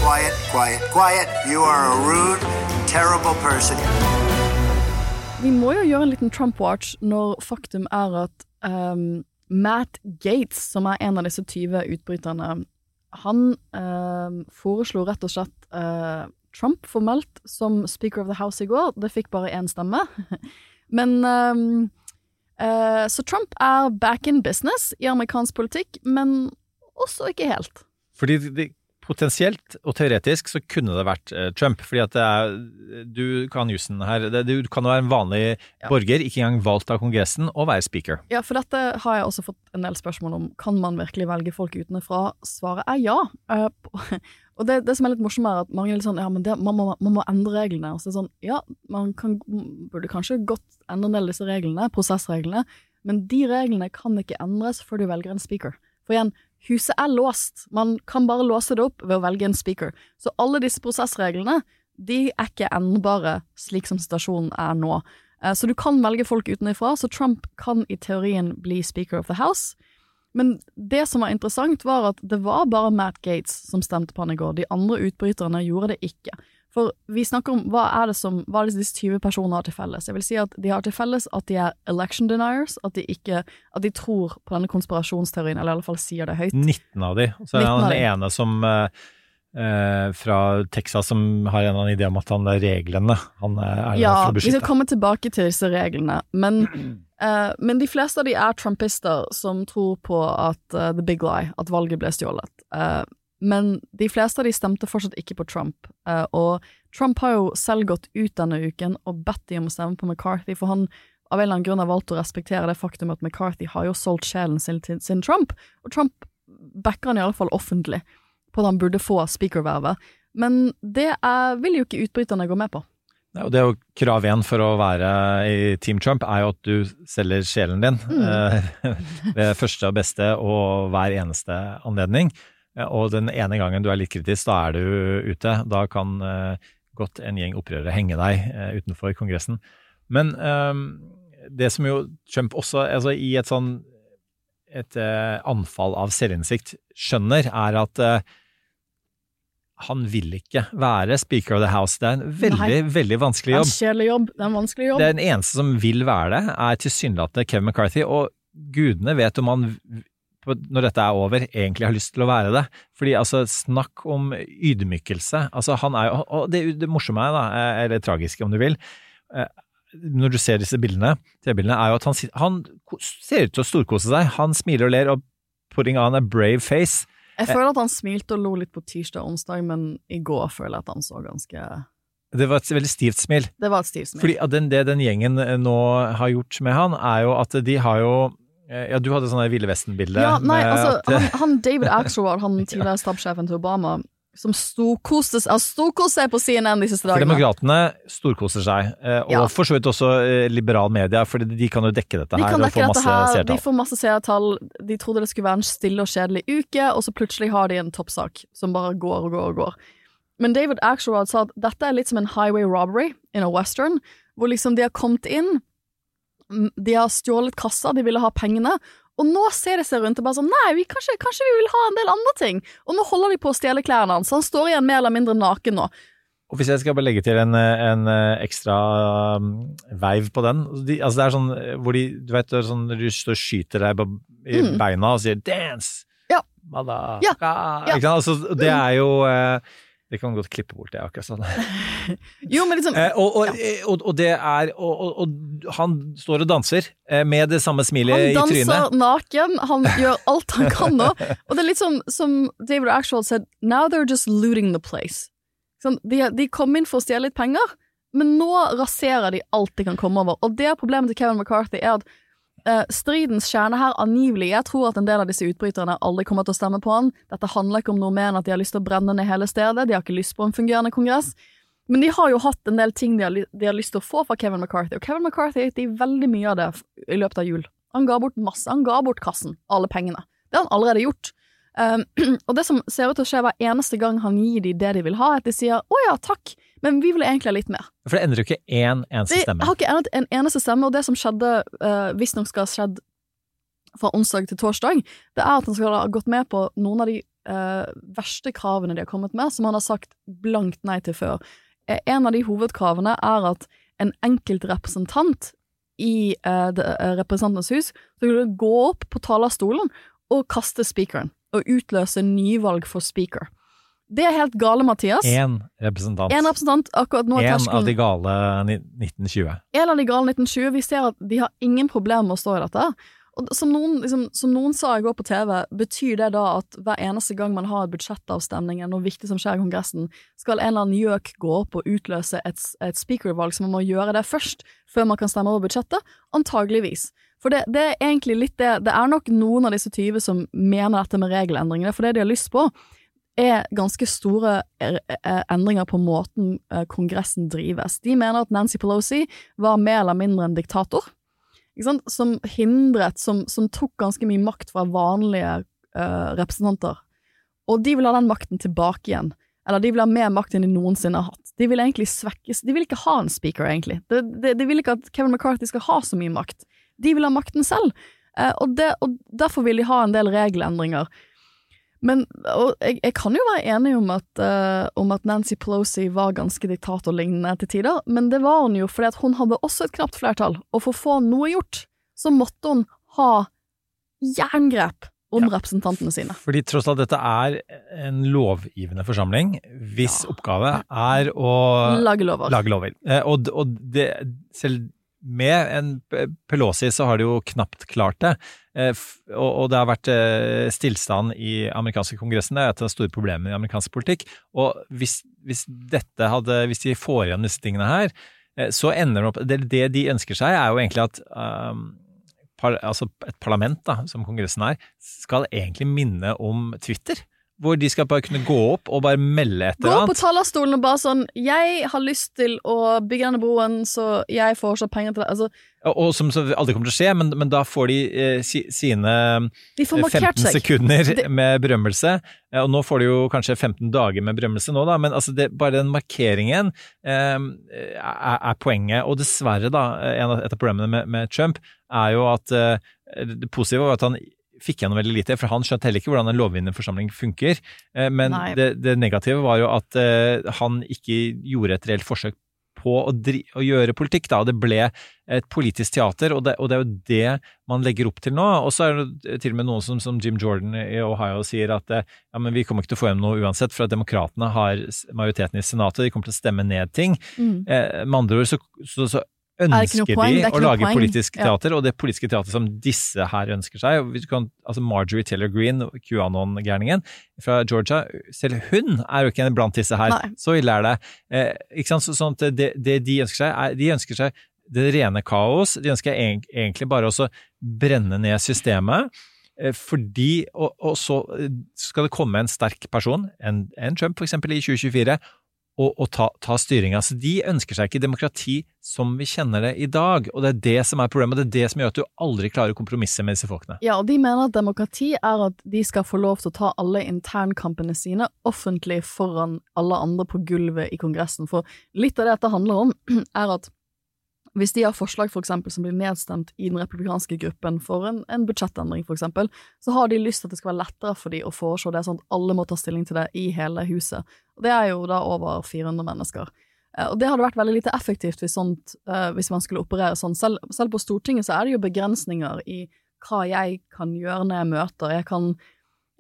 Quiet, quiet, quiet. Rude. Vi må jo gjøre en liten Trump Watch når faktum er at um, Matt Gates, som er en av disse 20 utbryterne, han um, foreslo rett og slett uh, Trump formelt som Speaker of the House i går. Det fikk bare én stemme. Men ehm, eh, Så Trump er back in business i amerikansk politikk, men også ikke helt. Fordi det, potensielt og teoretisk så kunne det vært eh, Trump, fordi at det er Du kan jussen her. Det, du kan jo være en vanlig Ja. borger, ikke engang valgt av Kongressen, og være speaker. Ja, for dette har jeg også fått en del spørsmål om. Kan man virkelig velge folk utenfra? Svaret er ja. Eh, og det, det som er litt morsomt, er at mange er litt sånn ja, men det, man, må, man må endre reglene. Og så er det sånn, ja, man kan, burde kanskje godt endre en del av disse reglene, prosessreglene, men de reglene kan ikke endres før du velger en speaker. For igjen, huset er låst. Man kan bare låse det opp ved å velge en speaker. Så alle disse prosessreglene, de er ikke endbare slik som situasjonen er nå. Eh, Så du kan velge folk utenfra, så Trump kan i teorien bli Speaker of the House. Men det som var interessant, var at det var bare Matt Gates som stemte på han i går. De andre utbryterne gjorde det ikke. For vi snakker om hva er det som hva er det disse 20 personene har til felles. Jeg vil si at de har til felles at de er election deniers, at de ikke at de tror på denne konspirasjonsteorien, eller i alle fall sier det høyt. 19 av de. Så er 19 av han de. den ene som eh, eh, fra Texas som har en eller annen idé om at han er reglene. Han er, er Ja, for å vi skal komme tilbake til disse reglene, men, eh, men de fleste av de er trumpister som tror på at uh, the big lie, at valget ble stjålet. Eh, men de fleste av de stemte fortsatt ikke på Trump, eh, og Trump har jo selv gått ut denne uken og bedt de om å stemme på McCarthy, for han av en eller annen grunn har valgt å respektere det faktum at McCarthy har jo solgt sjelen sin til sin Trump, og Trump backer han i alle fall offentlig på at han burde få speakervervet. Men det er, vil jo ikke utbryterne gå med på. Og det er jo krav én for å være i Team Trump, er jo at du selger sjelen din Mm. ved første og beste og hver eneste anledning. Ja, Og den ene gangen du er litt kritisk, da er du ute. Da kan eh, godt en gjeng opprørere henge deg eh, utenfor Kongressen. Men eh, det som jo Trump også, altså i et sånn et eh, anfall av selvinnsikt skjønner, er at eh, han vil ikke være speaker of the house. Det er en veldig, Nei. veldig vanskelig jobb. Det er en jobb. Det er en vanskelig jobb. Det er den eneste som vil være det, er tilsynelatende Kevin McCarthy, og gudene vet om han når dette er over, egentlig har lyst til å være det. Fordi altså, snakk om ydmykelse. Altså, han er jo Og det, det morsomme er, da, eh, eller tragiske om du vil, eh, når du ser disse bildene, TV-bildene, er jo at han, han ser ut til å storkose seg. Han smiler og ler og putting on a brave face. Jeg føler at han smilte og lo litt på tirsdag og onsdag, men i går føler jeg at han så ganske Det var et veldig stivt smil. Det var et stivt smil. Fordi den, det den gjengen eh, nå har gjort med han, er jo at de har jo eh, Ja, du hadde sånne Ville Vesten-bilde. Ja, nei, altså, at, eh, han, han David Axelrod, han tidligere stabssjefen til Obama, som storkoste seg, storkoste seg på CNN de siste For dagene. demokratene storkoser seg, eh, og Ja. for så vidt også eh, liberal media, for de kan jo dekke dette De her og få masse her, de får masse seertall. De trodde det skulle være en stille og kjedelig uke, og så plutselig har de en toppsak som bare går og går og går. Men David Axelrod sa at dette er litt som en highway robbery in a western, hvor liksom de har kommet inn, de har stjålet kassa, de ville ha pengene, og nå ser de seg rundt og bare sånn Nei, vi, kanskje, kanskje vi vil ha en del andre ting. Og nå holder de på å stjele klærne hans. Han står igjen mer eller mindre naken nå. Og hvis jeg skal bare legge til en, en eh, ekstra um, veiv på den de, Altså det er sånn eh, hvor de Du vet det er sånn når du står og skyter deg i Mm. beina og sier 'dance', Ja. Mada, Ja. Ja. Ikke sant? Altså, det er jo eh, Det kan godt klippe bort det, akkurat sånn. Jo, men liksom Eh, og, og, og, og det er og, og, og han står og danser eh, med det samme smilet Han danser naken, han gjør alt han kan nå. Og det er litt som, som David Axel said, now they're just looting the place. Sånn, de, de kom inn for å stjele litt penger, men nå raserer de alt de kan komme over. Og det er problemet til Kevin McCarthy er at eh, stridens kjerne her angivelig Jeg tror at en del av disse utbryterne aldri kommer til å stemme på han. Dette handler ikke om noe mer enn at de har lyst til å brenne ned hele stedet. De har ikke lyst på en fungerende kongress. Men de har jo hatt en del ting de har, de har lyst til å få fra Kevin McCarthy, og Kevin McCarthy gikk de veldig mye av det i løpet av jul. Han ga bort masse. Han ga bort kassen, alle pengene. Det har han allerede gjort. Um, og det som ser ut til å skje hver eneste gang han gir dem det de vil ha, er at de sier 'å ja, takk, men vi vil egentlig ha litt mer'. For det endrer jo ikke én eneste stemme? Det har ikke endret en eneste stemme, og det som skjedde, uh, visstnok skal ha skjedd fra onsdag til torsdag, det er at han skal ha gått med på noen av de uh, verste kravene de har kommet med, som han har sagt blankt nei til før. Eh, en av de hovedkravene er at en enkelt representant i uh, eh, Representantenes hus skulle gå opp på talerstolen og kaste speakeren, og utløse nyvalg for speaker. Det er helt gale, Mathias. Én representant. En representant akkurat nå er En terskelen av de gale 1920. en av de gale 1920, vi ser at de har ingen problemer med å stå i dette. Og som noen, liksom, som noen sa i går på TV, betyr det da at hver eneste gang man har en budsjettavstemning eller noe viktig som skjer i Kongressen, skal en eller annen gjøk gå opp og utløse et, et speakervalg, så man må gjøre det først, før man kan stemme over budsjettet? Antageligvis. For det, det er egentlig litt det Det er nok noen av disse 20 som mener dette med regelendringene, for det de har lyst på, er ganske store endringer på måten eh, Kongressen drives. De mener at Nancy Pelosi var mer eller mindre en diktator, som hindret, som, som tok ganske mye makt fra vanlige uh, representanter. Og de vil ha den makten tilbake igjen. Eller de vil ha mer makt enn de noensinne har hatt. De vil egentlig svekkes De vil ikke ha en speaker, egentlig. De, de, de vil ikke at Kevin McCarthy skal ha så mye makt. De vil ha makten selv. Uh, og, det, og derfor vil de ha en del regelendringer. Men jeg, jeg kan jo være enig om at, uh, om at Nancy Pelosi var ganske diktatorlignende til tider, men det var hun jo fordi at hun hadde også et knapt flertall, og for å få noe gjort, så måtte hun ha jerngrep om representantene sine. Fordi tross alt dette er en lovgivende forsamling, hvis oppgave er å Lage lover. lage lover. Eh, Og, og det, selv med en Pelosi så har de jo knapt klart det. Eh, Og, det har vært eh, stillstand i amerikanske kongressen. Det er et av de store problemene i amerikansk politikk. Og hvis, hvis hadde Hvis de får igjen disse tingene her, eh, så ender det opp Det, det de ønsker seg, er jo egentlig at um, par, altså et parlament, da, som Kongressen er, skal egentlig minne om Twitter. Hvor de skal bare kunne gå opp og bare melde et Gå opp på talerstolen og bare sånn 'Jeg har lyst til å bygge denne broen, så jeg foreslår penger til det'. Altså, Og, og som aldri kommer til å skje, men, men da får de eh, si, sine de får 15 seg. sekunder med berømmelse. Eh, Og nå får de jo kanskje 15 dager med berømmelse nå, da, men altså det, bare den markeringen eh, er, er poenget. Og dessverre, da, et av problemene med, med Trump er jo at eh, det positive var at han fikk jeg noe veldig lite, for han skjønte heller ikke hvordan en lovgivende forsamling funker. Eh, Men det, det negative var jo at eh, han ikke gjorde et reelt forsøk på å, dri å gjøre politikk, da, det ble et politisk teater, og det, og det er jo det man legger opp til nå. Og så er det til og med noen som, som Jim Jordan i Ohio sier at eh, ja, men vi kommer ikke til å få hjem noe uansett, for at demokratene har majoriteten i senatet, de kommer til å stemme ned ting. Mm. Eh, med andre ord så, så, så ønsker er de å lage point. politisk Ja. teater, og det politiske teater som disse her ønsker seg kan, altså Marjorie Taylor Greene, QAnon-gærningen fra Georgia, selv hun er jo ikke blant disse her. Nei. Så ille er det. Eh, ikke sant? Så, sånn at det, det de ønsker seg, er, de ønsker seg det rene kaos. De ønsker egentlig bare å brenne ned systemet. eh, Fordi, og, og så eh, skal det komme en sterk person, en, en Trump for eksempel i 2024, og, og ta, ta styringa. Så de ønsker seg ikke demokrati som vi kjenner det i dag. Og det er det som er problemet. Det er det som gjør at du aldri klarer å kompromisse med disse folkene. Ja, og de mener at demokrati er at de skal få lov til å ta alle internkampene sine offentlig foran alle andre på gulvet i Kongressen. For litt av det dette handler om, er at hvis de har forslag for eksempel, som blir nedstemt i den republikanske gruppen for en, en budsjettendring, eksempel, så har de lyst til at det skal være lettere for dem å foreslå det, sånn at alle må ta stilling til det i hele huset. Og det er jo da over 400 mennesker. Eh, Og det hadde vært veldig lite effektivt hvis, sånt, eh, hvis man skulle operere sånn. Selv, selv på Stortinget så er det jo begrensninger i hva jeg kan gjøre når jeg møter. Jeg kan,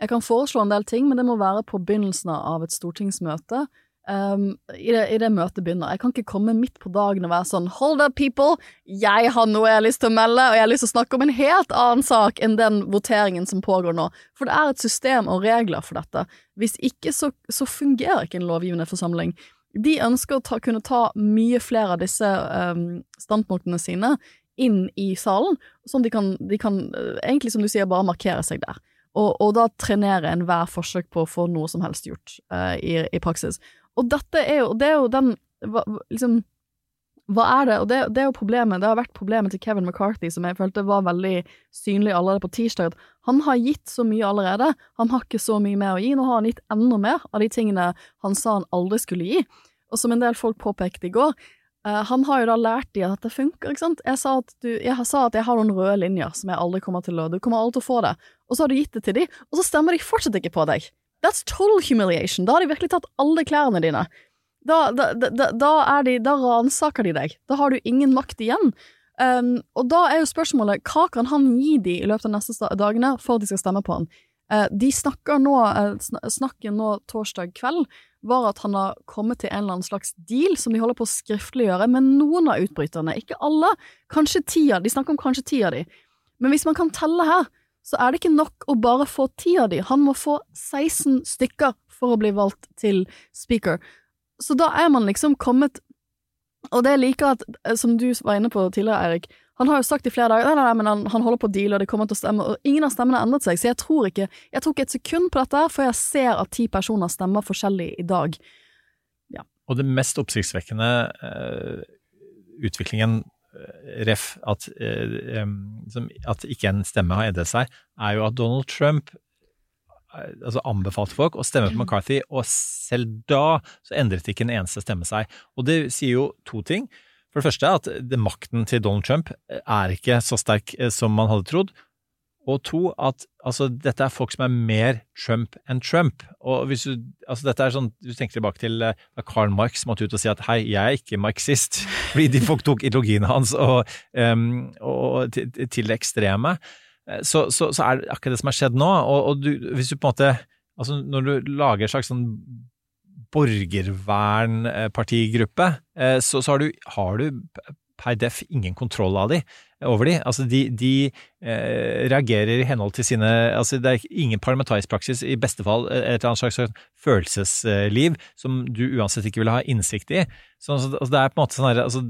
jeg kan foreslå en del ting, men det må være på begynnelsen av et stortingsmøte. Um, i, det, I det møtet begynner. Jeg kan ikke komme midt på dagen og være sånn Hold up, people! Jeg har noe jeg har lyst til å melde, og jeg har lyst til å snakke om en helt annen sak enn den voteringen som pågår nå. For det er et system og regler for dette. Hvis ikke, så, så fungerer ikke en lovgivende forsamling. De ønsker å ta, kunne ta mye flere av disse um, standpunktene sine inn i salen, sånn de kan, de kan eh, egentlig, som du sier, bare markere seg der. Og, og da trenere enhver forsøk på å få noe som helst gjort uh, i, i praksis. Og dette er jo, det er jo den hva, liksom, hva er det? Og det, det er jo problemet, det har vært problemet til Kevin McCarthy, som jeg følte var veldig synlig allerede på tirsdag, at han har gitt så mye allerede, han har ikke så mye mer å gi, nå har han gitt enda mer av de tingene han sa han aldri skulle gi. Og som en del folk påpekte i går, eh, han har jo da lært de at dette funker, ikke sant? Jeg sa, du, jeg sa at jeg har noen røde linjer som jeg aldri kommer til å Du kommer aldri til å få det. Og så har du gitt det til de, og så stemmer de fortsatt ikke på deg. That's total humiliation. Da har de virkelig tatt alle klærne dine. Da, da, da, da, er de, da ransaker de deg. Da har du ingen makt igjen. Um, og da er jo spørsmålet, hva kan han gi de i løpet av neste dagene for at de skal stemme på han? Uh, de snakker nå, uh, snakken nå torsdag kveld var at han har kommet til en eller annen slags deal som de holder på å skriftliggjøre med noen av utbryterne. Ikke alle, kanskje ti av de snakker om kanskje ti av de. Men hvis man kan telle her, så er det ikke nok å bare få ti av de. Han må få 16 stykker for å bli valgt til speaker. Så da er man liksom kommet Og det liker at, eh, som du var inne på tidligere, Eirik, han har jo sagt i flere dager nei, nei, nei, men han, han holder på å deale, og det kommer til å stemme, og ingen av stemmene har endret seg, så jeg tror ikke Jeg tror ikke et sekund på dette før jeg ser at ti personer stemmer forskjellig i dag. Og det mest oppsiktsvekkende eh, utviklingen, ref, at, eh, at ikke en stemme har endret seg, er jo at Donald Trump eh, altså anbefalte folk å stemme på McCarthy, og selv da så endret ikke en eneste stemme seg. Og det sier jo to ting. For det første at makten til Donald Trump eh, er ikke så sterk som man hadde trodd. Og to, at altså, dette er folk som er mer Trump enn Trump. Og hvis du, altså, dette er sånn, du tenker tilbake til da uh, Karl Marx måtte ut og si at hei, jeg er ikke marxist, fordi de folk tok ideologien hans og, um, og til, til det ekstreme. Eh, Så, så, så er det akkurat det som har skjedd nå. Og, og du, hvis du på en måte Altså, når du lager en slags sånn borgervernpartigruppe, eh, så, så har du, har du per def ingen kontroll av de, over de. Altså, de, de eh, reagerer i henhold til sine Altså, det er ingen parlamentarisk praksis, i beste fall et eller annet slags følelsesliv som du uansett ikke vil ha innsikt i. Så altså, altså, det er på en måte sånn her altså,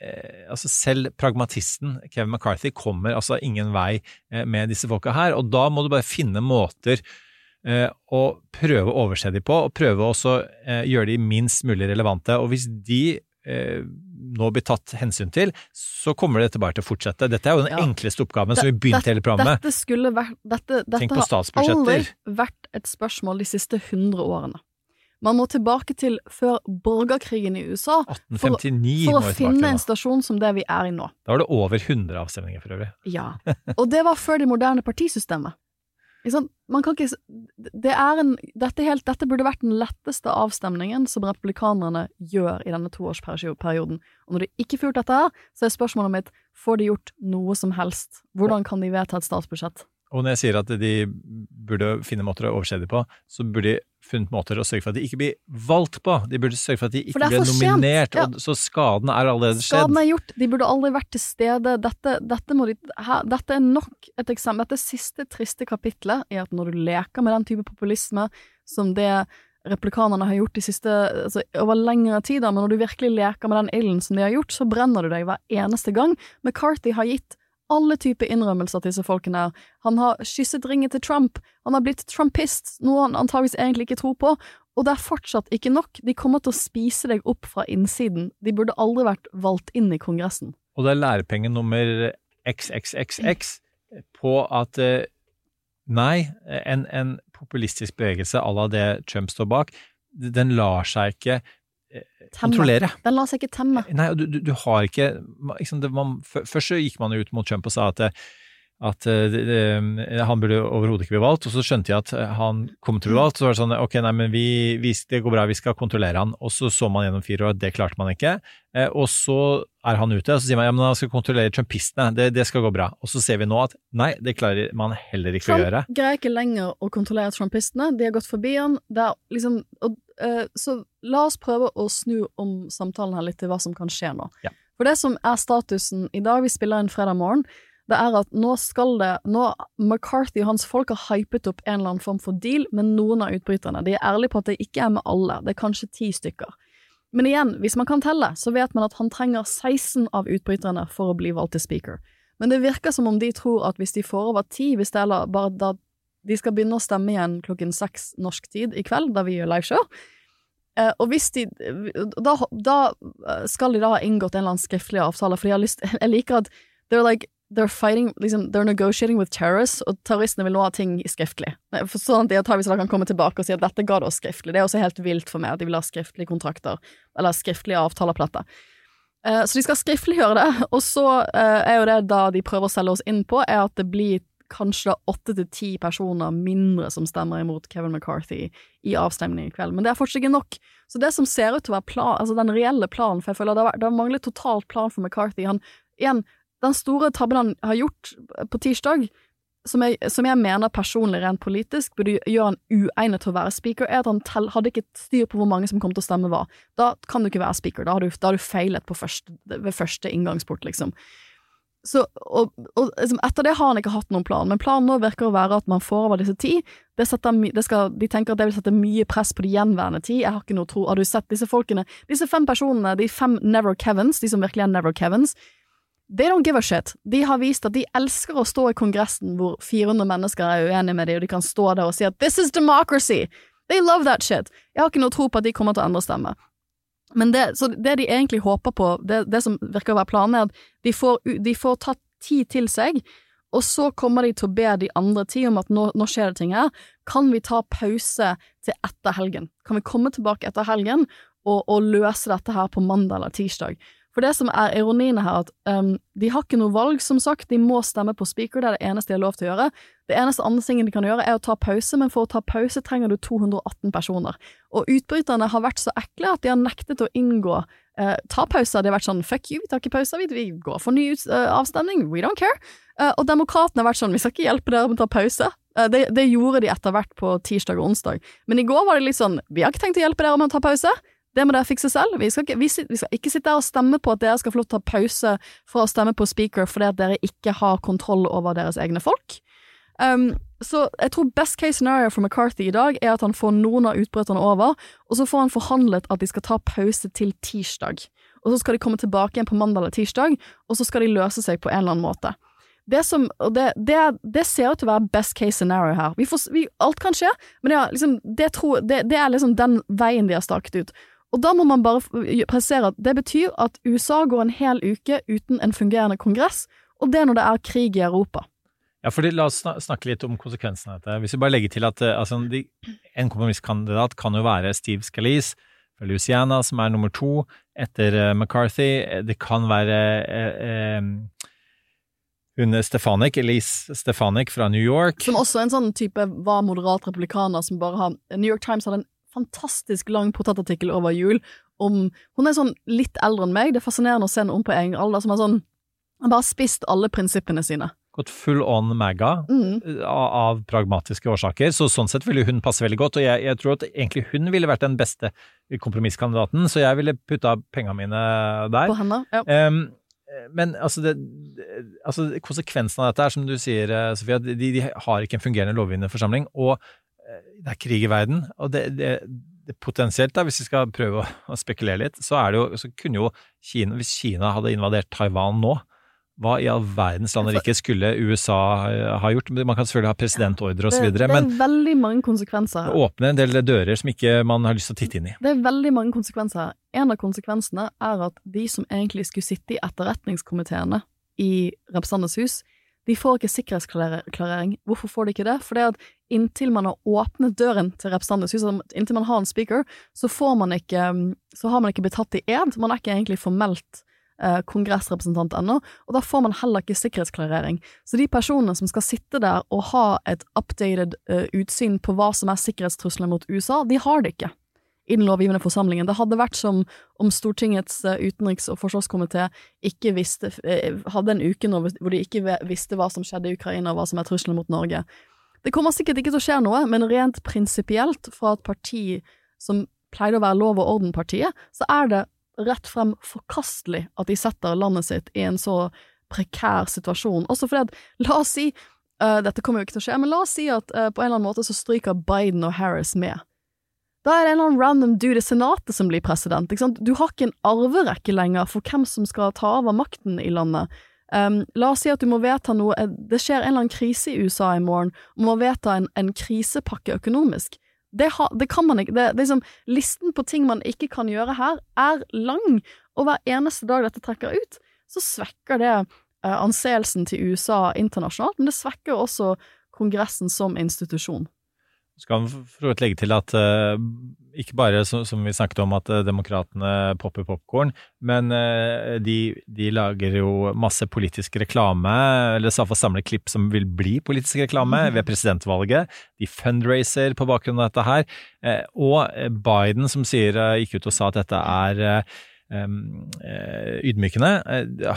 eh, altså selv pragmatisten Kevin McCarthy kommer altså ingen vei eh, med disse folka her, og da må du bare finne måter og å prøve å overse de på, og prøve også eh, gjøre de minst mulig relevante. Og hvis de eh, nå blir tatt hensyn til, så kommer dette bare til å fortsette. Dette er jo den Ja. enkleste oppgaven som vi begynte hele programmet. Dette skulle vært Dette, dette har aldri vært et spørsmål de siste 100 årene. Man må tilbake til før borgerkrigen i USA for, 1859 for for å finne en stasjon som det vi er i nå. Da var det over 100 avstemninger for øvrig. Ja. Og det var før det moderne partisystemet. Ikke? Man kan ikke det er en, dette, helt, dette burde vært den letteste avstemningen som republikanerne gjør i denne toårsperioden. Og når de ikke får gjort dette her, så er spørsmålet mitt får de gjort noe som helst. Hvordan kan de vedta et statsbudsjett? Og når jeg sier at de burde finne måter å overse dem på, så burde de funnet måter å sørge for at de ikke blir valgt på. De burde sørge for at de ikke blir nominert. ja. Og, så skaden er allerede skjedd. Skaden er gjort, de burde aldri vært til stede. Dette, dette, de, her, dette er nok et eksempel. Dette siste triste kapitlet er at når du leker med den type populisme som det replikanerne har gjort de siste, altså, over lengre tid, men når du virkelig leker med den ilden som de har gjort, så brenner du deg hver eneste gang. McCarthy har gitt alle typer innrømmelser til disse folkene her. Han har kysset ringen til Trump, han har blitt trumpist, noe han antageligvis egentlig ikke tror på, og det er fortsatt ikke nok. De kommer til å spise deg opp fra innsiden. De burde aldri vært valgt inn i Kongressen. Og det er lærepenge nummer XXXX på at eh, nei, en, en populistisk bevegelse à la det Trump står bak, den lar seg ikke. Kontrollere. Den lar seg ikke temme. Nei, du, du, du har ikke liksom det, man, Først så gikk man jo ut mot Trump og sa at, at eh, det, det, han burde overhodet ikke bli valgt, og så skjønte jeg at eh, han kom til å bli valgt. Så var det sånn ok, nei, men vi, vi, det går bra, vi skal kontrollere han. Og så så man gjennom fire år at det klarte man ikke. Eh, og så er han ute, og så sier man ja, men han skal kontrollere trumpistene, det, det skal gå bra. Og så ser vi nå at nei, det klarer man heller ikke å gjøre. Trump greier ikke lenger å kontrollere trumpistene. De har gått forbi han. Det er liksom, og, eh, så la oss prøve å snu om samtalen her litt til hva som kan skje nå. Ja. For det som er statusen i dag, vi spiller inn fredag morgen, det er at nå skal det Nå McCarthy og hans folk har hypet opp en eller annen form for deal med noen av utbryterne. De er ærlige på at det ikke er med alle, det er kanskje ti stykker. Men igjen, hvis man kan telle, så vet man at han trenger 16 av utbryterne for å bli valgt til speaker. Men det virker som om de tror at hvis de får over ti, hvis det er bare da de skal begynne å stemme igjen klokken seks norsk tid i kveld, da vi gjør liveshow. Eh, og hvis de da, da eh, skal de da ha inngått en eller annen skriftlig avtale, for lyst Jeg liker at they're like They're fighting, liksom, they're negotiating with terrorists, og terroristene vil nå ha ting skriftlig. For sånn at de da kan komme tilbake og si at dette ga det oss skriftlig. Det er også helt vilt for meg at de vil ha skriftlige kontrakter, eller skriftlige avtaler på. Eh, så de skal skriftliggjøre det, og så eh, er jo det da de prøver å selge oss inn på, er at det blir kanskje åtte til ti personer mindre som stemmer imot Kevin McCarthy i avstemningen i kveld. Men det er fortsatt ikke nok. Så det som ser ut til å være plan, altså den reelle planen, for jeg føler det det har manglet totalt plan for McCarthy. Han, igjen, den store tabben han har gjort på tirsdag, som jeg, som jeg mener personlig rent politisk burde gjøre han uegnet til å være speaker, er at han tell, hadde ikke styr på hvor mange som kom til å stemme hva. Da kan du ikke være speaker, da har du, da har du feilet første, ved første inngangsport, liksom. Så, og, og liksom, etter det har han ikke hatt noen plan, men planen nå virker å være at man får over disse ti. Det setter, det skal, de tenker at det vil sette mye press på de gjenværende ti. Jeg har ikke noe tro. Har du sett disse folkene, disse fem personene, de fem Never Kevins, de som virkelig er Never Kevins, They don't give a shit. De har vist at de elsker å stå i Kongressen hvor 400 mennesker er uenige med dem, og de kan stå der og si at this is democracy! They love that shit! Jeg har ikke noe tro på at de kommer til å endre stemme. Men det, så det de egentlig håper på, det, det som virker å være planen, er at de får, de får tatt tid til seg, og så kommer de til å be de andre ti om at nå, nå skjer det ting her. Kan vi ta pause til etter helgen? Kan vi komme tilbake etter helgen og, og løse dette her på mandag eller tirsdag? For det som er ironien her, at um, de har ikke noe valg, som sagt. De må stemme på speaker, det er det eneste de har lov til å gjøre. Det eneste andre tingen de kan gjøre, er å ta pause, men for å ta pause trenger du 218 personer. Og utbryterne har vært så ekle at de har nektet å inngå uh, ta pauser. De har vært sånn fuck you, vi tar ikke pauser, vi, går for ny eh, avstemning, we don't care. Uh, og demokratene har vært sånn vi skal ikke hjelpe dere med å ta pause. Eh, det, det gjorde de etter hvert på tirsdag og onsdag. Men i går var det litt sånn vi har ikke tenkt å hjelpe dere med å ta pause. Det må dere fikse selv. Vi skal, ikke, vi, vi skal ikke sitte her og stemme på at dere skal få lov til å ta pause for å stemme på speaker fordi at dere ikke har kontroll over deres egne folk. Um, så jeg tror best case scenario for McCarthy i dag er at han får noen av utbryterne over, og så får han forhandlet at de skal ta pause til tirsdag. Og så skal de komme tilbake igjen på mandag eller tirsdag, og så skal de løse seg på en eller annen måte. Det, som, det, det, det ser ut til å være best case scenario her. Vi får, vi, alt kan skje, men er, liksom, tror, det er liksom den veien de har staket ut. Og da må man bare presisere at det betyr at USA går en hel uke uten en fungerende kongress, og det når det er krig i Europa. Ja, fordi La oss snakke litt om konsekvensene av dette. Hvis vi bare legger til at eh, altså, de, en kompromisskandidat kan jo være Steve Scalise fra Louisiana, som er nummer to etter uh, McCarthy. Det kan være uh, uh, hun Stefanik, Elise Stefanik fra New York. Som også en sånn type var moderat republikaner som bare har New York Times hadde en fantastisk lang portrettartikkel over jul om Hun er sånn litt eldre enn meg, det er fascinerende å se henne om på egen alder, som har sånn Han bare spist alle prinsippene sine. Gått full on Magga Mm. eh, av, av pragmatiske årsaker, så sånn sett ville hun passe veldig godt. Og jeg, jeg tror at egentlig hun ville vært den beste kompromisskandidaten, så jeg ville putta penga mine der. På henne. Ja. Um, men altså, det, altså konsekvensen av dette er, som du sier, eh, Sofia, at de, de har ikke en fungerende lovgivende forsamling, og det er krig i verden. Og det, det, det potensielt, da, hvis vi skal prøve å, å spekulere litt, så, er det jo, så kunne jo Kina, hvis Kina hadde invadert Taiwan nå, hva i all verdens land og rike skulle USA eh, ha gjort? Man kan selvfølgelig ha presidentordre osv., det, det men er veldig mange konsekvenser. det åpner en del dører som ikke man har lyst til å titte inn i. Det er veldig mange konsekvenser. En av konsekvensene er at de som egentlig skulle sitte i etterretningskomiteene i Representantenes hus, de får ikke sikkerhetsklarering. Hvorfor får de ikke det? Fordi at inntil man har åpnet døren til Representantenes altså inntil man har en speaker, så man ikke Så har man ikke blitt tatt i ed. Man er ikke egentlig formelt eh, kongressrepresentant ennå, og da får man heller ikke sikkerhetsklarering. Så de personene som skal sitte der og ha et updated eh, utsyn på hva som er sikkerhetstrusler mot USA, de har det ikke i den lovgivende forsamlingen. Det hadde vært som om Stortingets eh, utenriks- og forsvarskomité eh, hadde en uke nå hvor de ikke visste hva som skjedde i Ukraina, og hva som er trusselen mot Norge. Det kommer sikkert ikke til å skje noe, men rent prinsipielt fra et parti som pleide å være lov og orden-partiet, så er det rett frem forkastelig at de setter landet sitt i en så prekær situasjon. Også fordi at, la oss si, uh, dette kommer jo ikke til å skje, men la oss si at uh, på en eller annen måte så stryker Biden og Harris med. Da er det en eller annen random dude i senatet som blir president. Ikke sant? Du har ikke en arverekke lenger for hvem som skal ta over makten i landet. Um, la oss si at du må vedta noe eh, Det skjer en eller annen krise i USA i morgen, og må vedta en, en krisepakke økonomisk. Det, ha, det kan man ikke. Det, det liksom, listen på ting man ikke kan gjøre her, er lang, og hver eneste dag dette trekker ut, så svekker det uh, anseelsen til USA internasjonalt, men det svekker også Kongressen som institusjon. Så kan vi for så legge til at uh, ikke bare som, som vi snakket om at uh, demokratene popper popkorn, men uh, de, de lager jo masse politisk reklame, eller så iallfall samler klipp som vil bli politisk reklame ved presidentvalget. De fundraiser på bakgrunn av dette her. Og Biden som sier, gikk ut og sa at dette er um, ydmykende.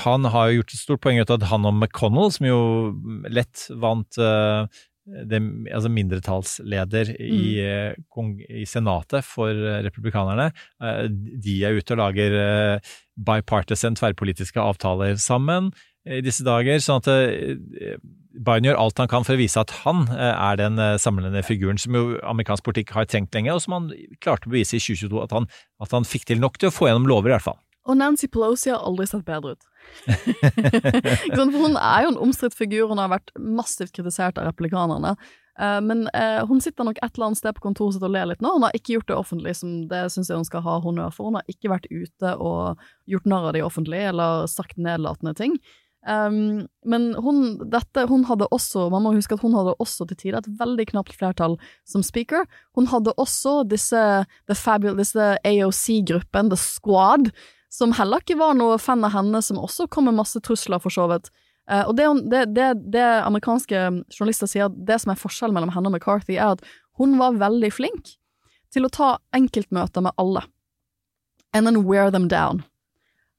Han har jo gjort et stort poeng ut av at han og McConnell, som jo lett vant eh, det, altså mindretallsleder i, eh, kong, i senatet for eh, republikanerne, eh, de er ute og lager bipartisan tverrpolitiske avtaler sammen i disse dager, sånn at Biden gjør alt han kan for å vise at han er den samlende figuren som jo amerikansk politikk har trengt lenge, og som han klarte å bevise i 2022 at han, at han fikk til nok til å få gjennom lover, i hvert fall. Og Nancy Pelosi har aldri sett bedre ut. For hun er jo en omstridt figur, hun har vært massivt kritisert av republikanerne. Eh, Men eh, hun sitter nok et eller annet sted på kontoret sitt og ler litt nå. Hun har ikke gjort det offentlig, som det syns jeg hun skal ha honnør for. Hun har ikke vært ute og gjort narr av de offentlig, eller sagt nedlatende ting. Um, men hun, dette, hun hadde også, man må huske at hun hadde også til tider et veldig knapt flertall som speaker. Hun hadde også disse, disse AOC-gruppen, The Squad, som heller ikke var noe fan av henne, som også kom med masse trusler, for så vidt. Eh, og det, det, det, det amerikanske journalister sier, det som er forskjellen mellom henne og McCarthy, er at hun var veldig flink til å ta enkeltmøter med alle. And then wear them down.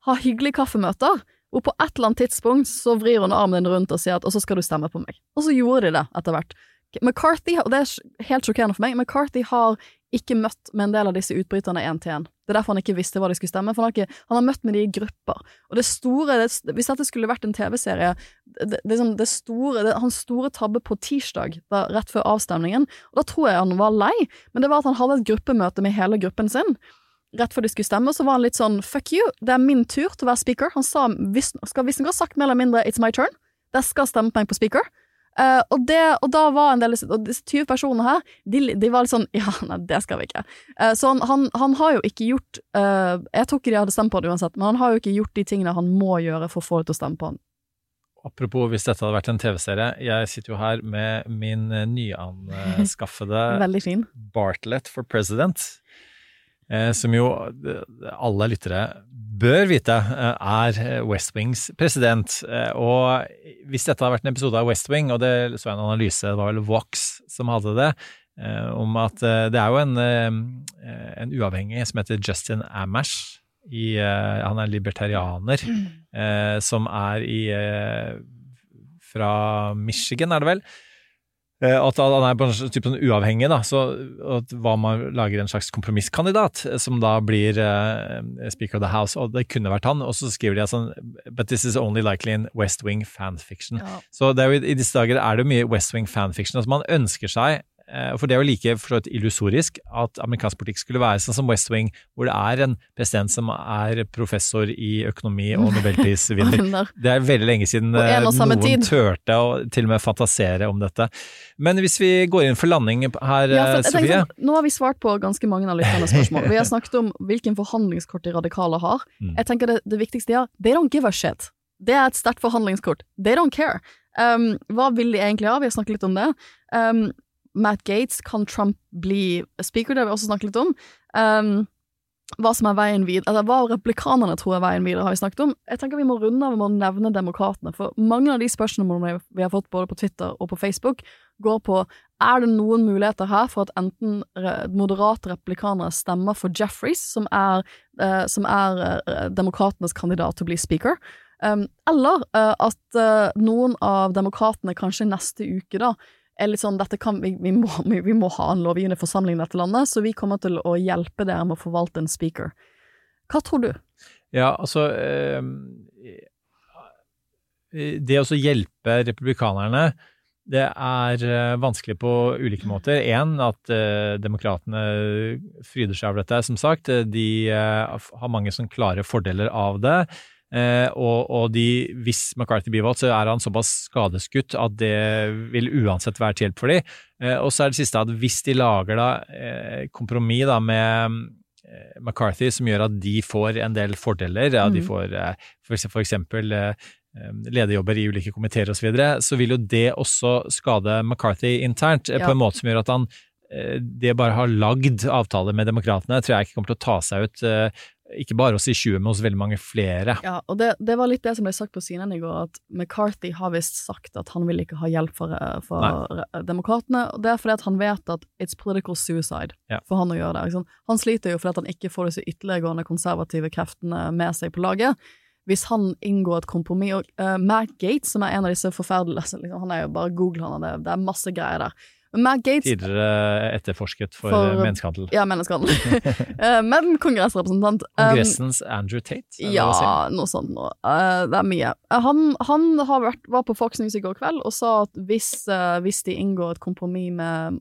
Ha hyggelige kaffemøter, og på et eller annet tidspunkt så vrir hun armen din rundt og sier at 'og så skal du stemme på meg'. Og så gjorde de det etter hvert. McCarthy, og det er helt sjokkerende for meg, McCarthy har ikke møtt med en del av disse utbryterne én til én. Det er derfor han ikke visste hva de skulle stemme, for han har, ikke, han har møtt med de i grupper. Og det store, det, hvis dette skulle vært en TV-serie, det, liksom det store, det, hans store tabbe på tirsdag, da, rett før avstemningen, og da tror jeg han var lei, men det var at han hadde et gruppemøte med hele gruppen sin. Rett før de skulle stemme, så var han litt sånn fuck you, det er min tur til å være speaker. Han sa, skal visstnok ha sagt mer eller mindre it's my turn, dere skal stemme på meg på speaker. Eh, og, det, og da var en del Og disse 20 personene her, de, de var litt sånn Ja, nei, det skal vi ikke. Uh, så han, han, han har jo ikke gjort uh, Jeg tror ikke de hadde stemt på det uansett, men han har jo ikke gjort de tingene han må gjøre for å få det til å stemme på han. apropos hvis dette hadde vært en TV-serie, jeg sitter jo her med min nyanskaffede. Bartlett for President, som jo eh, alle lyttere bør vite eh, er West Wings president. Eh, Og hvis dette hadde vært en episode av West Wing, og det så jeg en analyse, det var vel Vox som hadde det, eh, om at eh, det er jo en, eh, en uavhengig som heter Justin Amash. I, eh, han er libertarianer, eh, som er i eh, fra Michigan, er det vel? Eh, At han er på en type sånn uavhengig, da. Så at hva man lager en slags kompromisskandidat, eh, som da blir uh, Speaker of the House, og det kunne vært han. Og så skriver de sånn But this is only likely in West Wing fanfiction. Ja. Så det jo, i disse dager er det jo mye West Wing fanfiction. Altså man ønsker seg for det er jo like forstått illusorisk at amerikansk politikk skulle være sånn som West Wing, hvor det er en president som er professor i økonomi og nobelprisvinner. Det er veldig lenge siden eh, noen tid. turte å til og med fantasere om dette. Men hvis vi går inn for landing her, Ja, for eh, Sofie sånn, nå har vi svart på ganske mange av lytternes spørsmål. Vi har snakket om hvilken forhandlingskort de radikale har. Mm. Jeg tenker det, det viktigste er they don't give a shit. Det er et sterkt forhandlingskort. They don't care. Um, hva vil de egentlig ha? Vi har snakket litt om det. Um, Matt Gates, kan Trump bli speaker? Det har vi også snakket litt om. Um, hva som er veien videre, altså, hva replikanerne tror er veien videre, har vi snakket om. Jeg tenker vi må runde av med å nevne demokratene, for mange av de spørsmålene vi har fått både på Twitter og på Facebook, går på er det noen muligheter her for at enten moderate replikanere stemmer for Jeffries, som er, eh, som er eh, demokratenes kandidat til å bli speaker, um, eller eh, at eh, noen av demokratene kanskje neste uke da er litt sånn kan, vi, vi, må, vi, vi må ha en lovgivende forsamling i dette landet, så vi kommer til å hjelpe dere med å forvalte en speaker. Hva tror du? Ja, altså eh, Det å hjelpe republikanerne det er eh, vanskelig på ulike måter. Én, at eh, demokratene fryder seg over dette, som sagt. De eh, har mange sånn klare fordeler av det. Eh, og, og de, hvis McCarthy blir valgt, så er han såpass skadeskutt at det vil uansett være til hjelp for dem. Eh, og så er det siste at hvis de lager da eh, kompromiss da med eh, McCarthy som gjør at de får en del fordeler, ja, de Mhm. får eh, for, for eksempel eh, lederjobber i ulike komiteer osv., så, videre, så vil jo det også skade McCarthy internt, Ja. på en måte som gjør at han det bare har lagd avtaler med demokratene, tror jeg ikke kommer til å ta seg ut, ikke bare oss i 20, men hos veldig mange flere. Ja, og det, det var litt det som ble sagt på CNN i går, at McCarthy har visst sagt at han vil ikke ha hjelp for, eh, demokratene, og det er fordi at han vet at it's political suicide Ja. for han å gjøre det. Han sliter jo fordi han ikke får disse ytterliggående konservative kreftene med seg på laget. Hvis han inngår et kompromiss, og uh, Matt Gates, som er en av disse forferdelige liksom, Han er jo bare google han, er det, det er masse greier der. Matt Gates Tidligere etterforsket for, For- eh, menneskehandel. Ja, menneskehandel. Eh, men kongressrepresentant. Um, Kongressens Andrew Tate? Ja, noe sånt noe. Eh, det er mye. Han han har vært, var på Fox News i går kveld og sa at hvis, hvis de inngår et kompromiss med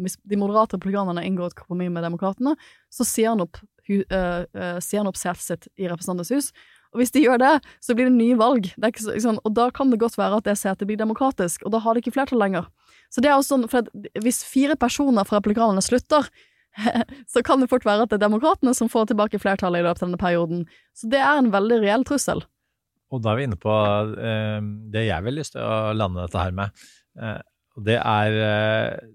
Hvis de moderate republikanerne inngår et kompromiss med demokratene, så sier han opp, opp setet sitt i Representantenes hus. Og hvis de gjør det, så blir det nye valg. Det så, sånn, og da kan det godt være at det setet blir demokratisk, og da har de ikke flertall lenger. Så det er også sånn, for Hvis fire personer fra republikanerne slutter, så kan det fort være at det er demokratene som får tilbake flertallet i løpet av denne perioden. Så det er en veldig reell trussel. Og da er vi inne på eh, det jeg vil lyst til å lande dette her med. Eh, det er eh,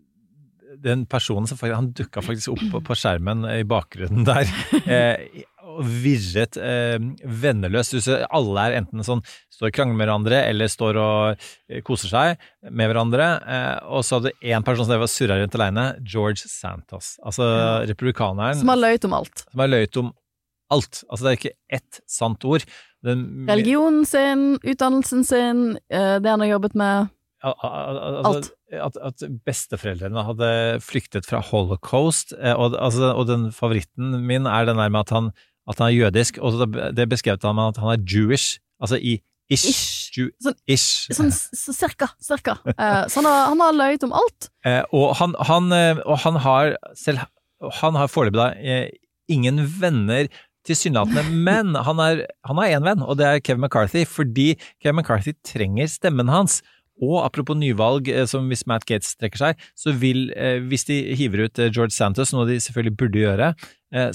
den personen som faktisk, han dukka faktisk opp på, på skjermen i bakgrunnen der. Virret eh, venneløst. Alle er enten sånn står og krangler med hverandre, eller står og eh, koser seg med hverandre. Eh, og så hadde én person som surra rundt aleine, George Santos. Altså Ja. republikaneren Som har løyet om alt. som har løyet om alt. Altså det er ikke ett sant ord. Den, Religionen sin, utdannelsen sin, eh, det han har jobbet med. Al- al- al- altså, at, at besteforeldrene hadde flyktet fra holocaust, eh, og, altså, og den favoritten min er den der med at han, at han er jødisk, og det- beskrevet beskrev han med at han er Jewish, altså i ish. Ish. Ju, Sånn- ish. Sånn cirka, cirka. Eh, så han har, han har løyet om alt. Eh, og, han, han, eh, og han har selv Han har foreløpig da eh, ingen venner tilsynelatende, men han, er, han har én venn, og det er Kevin McCarthy, fordi Kevin McCarthy trenger stemmen hans. Og apropos nyvalg, eh, som hvis Matt Gates trekker seg, så vil, eh, hvis de hiver ut eh, George Santos, noe de selvfølgelig burde gjøre,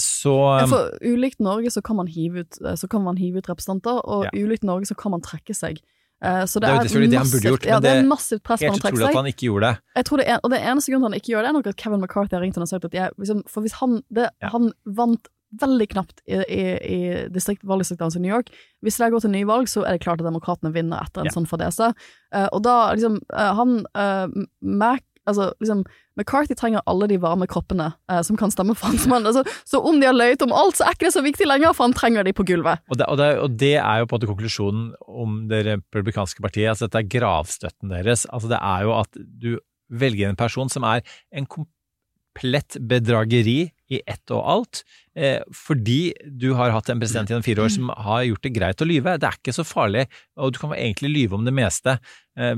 så Ja, For ulikt Norge så kan man hive ut, så kan man hive ut representanter, og Ja. ulikt Norge så kan man trekke seg. Så Det er jo det han burde gjort, ja, men det er massivt press på han å trekke utrolig seg. at han ikke gjorde det. Jeg tror det er, og det eneste grunnen til han ikke gjør det, er nok at Kevin McCarthy har ringt han og sagt at jeg, liksom, For hvis han det, Ja. Han vant veldig knapt i, i, i distrikt, valgdistriktet hans i New York. Hvis det går til nyvalg, så er det klart at demokratene vinner etter en Ja. sånn fadese. Uh, og da liksom uh, Han uh, Mac Altså, liksom, McCarthy trenger alle de varme kroppene eh, som kan stemme for han. Altså, så om de har løyet om alt, så er ikke det så viktig lenger, for han trenger de på gulvet. Og det, og, det, og det er jo på en måte konklusjonen om det republikanske partiet. altså Dette er gravstøtten deres. altså Det er jo at du velger en person som er en komplett bedrageri i ett og alt, eh, fordi du har hatt en president gjennom fire år som har gjort det greit å lyve. Det er ikke så farlig, og du kan egentlig lyve om det meste. Eh,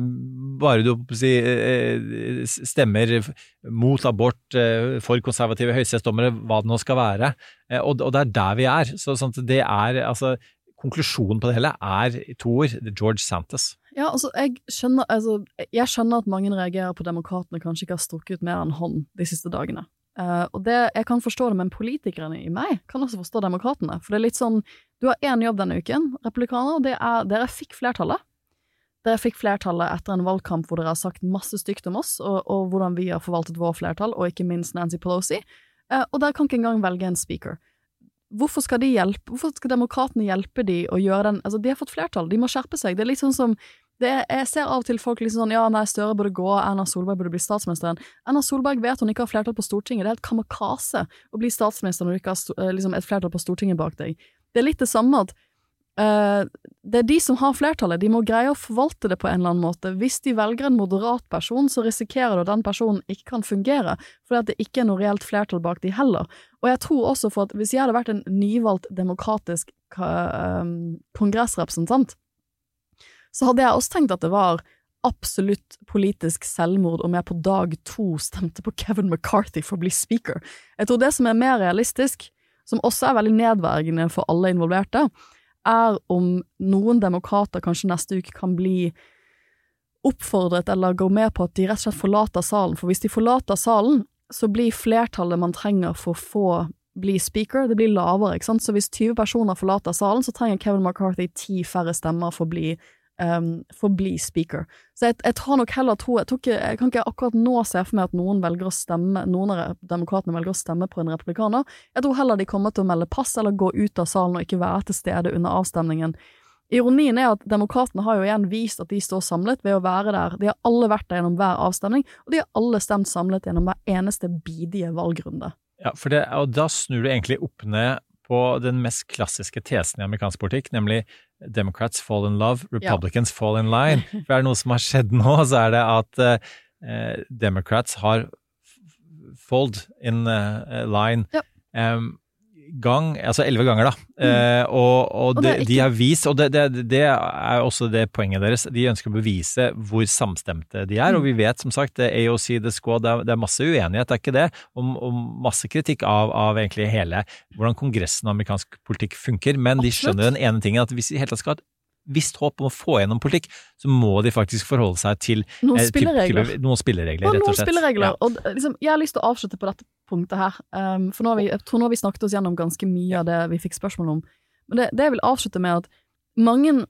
bare du si, eh, stemmer mot abort, for konservative høyesterettsdommere, hva det nå skal være. Og, det er der vi er. Så sånn det er altså Konklusjonen på det hele er to ord George Santos. Ja, altså, jeg skjønner, altså, jeg skjønner at mange reagerer på demokratene kanskje ikke har strukket ut mer enn hånd de siste dagene. Eh, og det, jeg kan forstå det, men politikerne i meg kan også forstå demokratene. For det er litt sånn, du har én jobb denne uken, republikanere, og det er dere fikk flertallet. Dere fikk flertallet etter en valgkamp hvor dere har sagt masse stygt om oss, og, og hvordan vi har forvaltet vår flertall, og ikke minst Nancy Pelosi. Uh, og dere kan ikke engang velge en speaker. Hvorfor skal de hjelpe, hvorfor skal demokratene hjelpe de å gjøre den Altså, de har fått flertall, de må skjerpe seg. Det er litt sånn som er, jeg ser av og til folk liksom sånn ja, nei, Støre burde gå, Erna Solberg burde bli statsministeren. Erna Solberg vet hun ikke har flertall på Stortinget, det er helt kamakase å bli statsminister når du ikke har eh, liksom, et flertall på Stortinget bak deg. Det er litt det samme at uh, det er de som har flertallet, de må greie å forvalte det på en eller annen måte. Hvis de velger en moderat person, så risikerer du at den personen ikke kan fungere, fordi det ikke er noe reelt flertall bak de heller. Og jeg tror også for at hvis jeg hadde vært en nyvalgt demokratisk um, kongressrepresentant, så hadde jeg også tenkt at det var absolutt politisk selvmord om jeg på dag to stemte på Kevin McCarthy for å bli speaker. Jeg tror det som er mer realistisk, som også er veldig nedverdigende for alle involverte, er om noen demokrater kanskje neste uke kan bli oppfordret eller gå med på at de rett og slett forlater salen, for hvis de forlater salen, så blir flertallet man trenger for å få bli speaker, det blir lavere, ikke sant, så hvis 20 personer forlater salen, så trenger Kevin McCarthy ti færre stemmer for å bli um, for å bli speaker. Så jeg, jeg tror nok heller tro, jeg, ikke, jeg kan ikke akkurat nå se for meg at noen velger å stemme, noen av demokratene velger å stemme på en republikaner. Jeg tror heller de kommer til å melde pass eller gå ut av salen og ikke være til stede under avstemningen. Ironien er at demokratene har jo igjen vist at de står samlet ved å være der. De har alle vært der gjennom hver avstemning, og de har alle stemt samlet gjennom hver eneste bidige valgrunde. Ja, det, og da snur du egentlig opp ned på den mest klassiske tesen i amerikansk politikk, nemlig Democrats fall in love, Republicans fall in line. For er det noe som har skjedd nå, så er det at eh, Democrats har fold in uh, line Ja. em, gang, altså elleve ganger, da. Eh, og og, Og de, er de har vist, og det, det, det er også det poenget deres, de ønsker å bevise hvor samstemte de er. Og vi vet som sagt, AOC, The Squad, det er, det er masse uenighet, det er ikke det, og, og masse kritikk av, av egentlig hele hvordan Kongressen og amerikansk politikk funker, men de skjønner den ene tingen, at hvis de helt skal ha et visst håp om å få gjennom politikk, så må de faktisk forholde seg til Noen eh, spilleregler. type- noen spilleregler, rett og slett. spilleregler. Ja. Og eh, liksom, jeg har lyst til å avslutte på dette punktet her, um, for nå har vi, jeg tror nå har vi snakket oss gjennom ganske mye av det vi fikk spørsmål om. Men det, det jeg vil avslutte med, at mange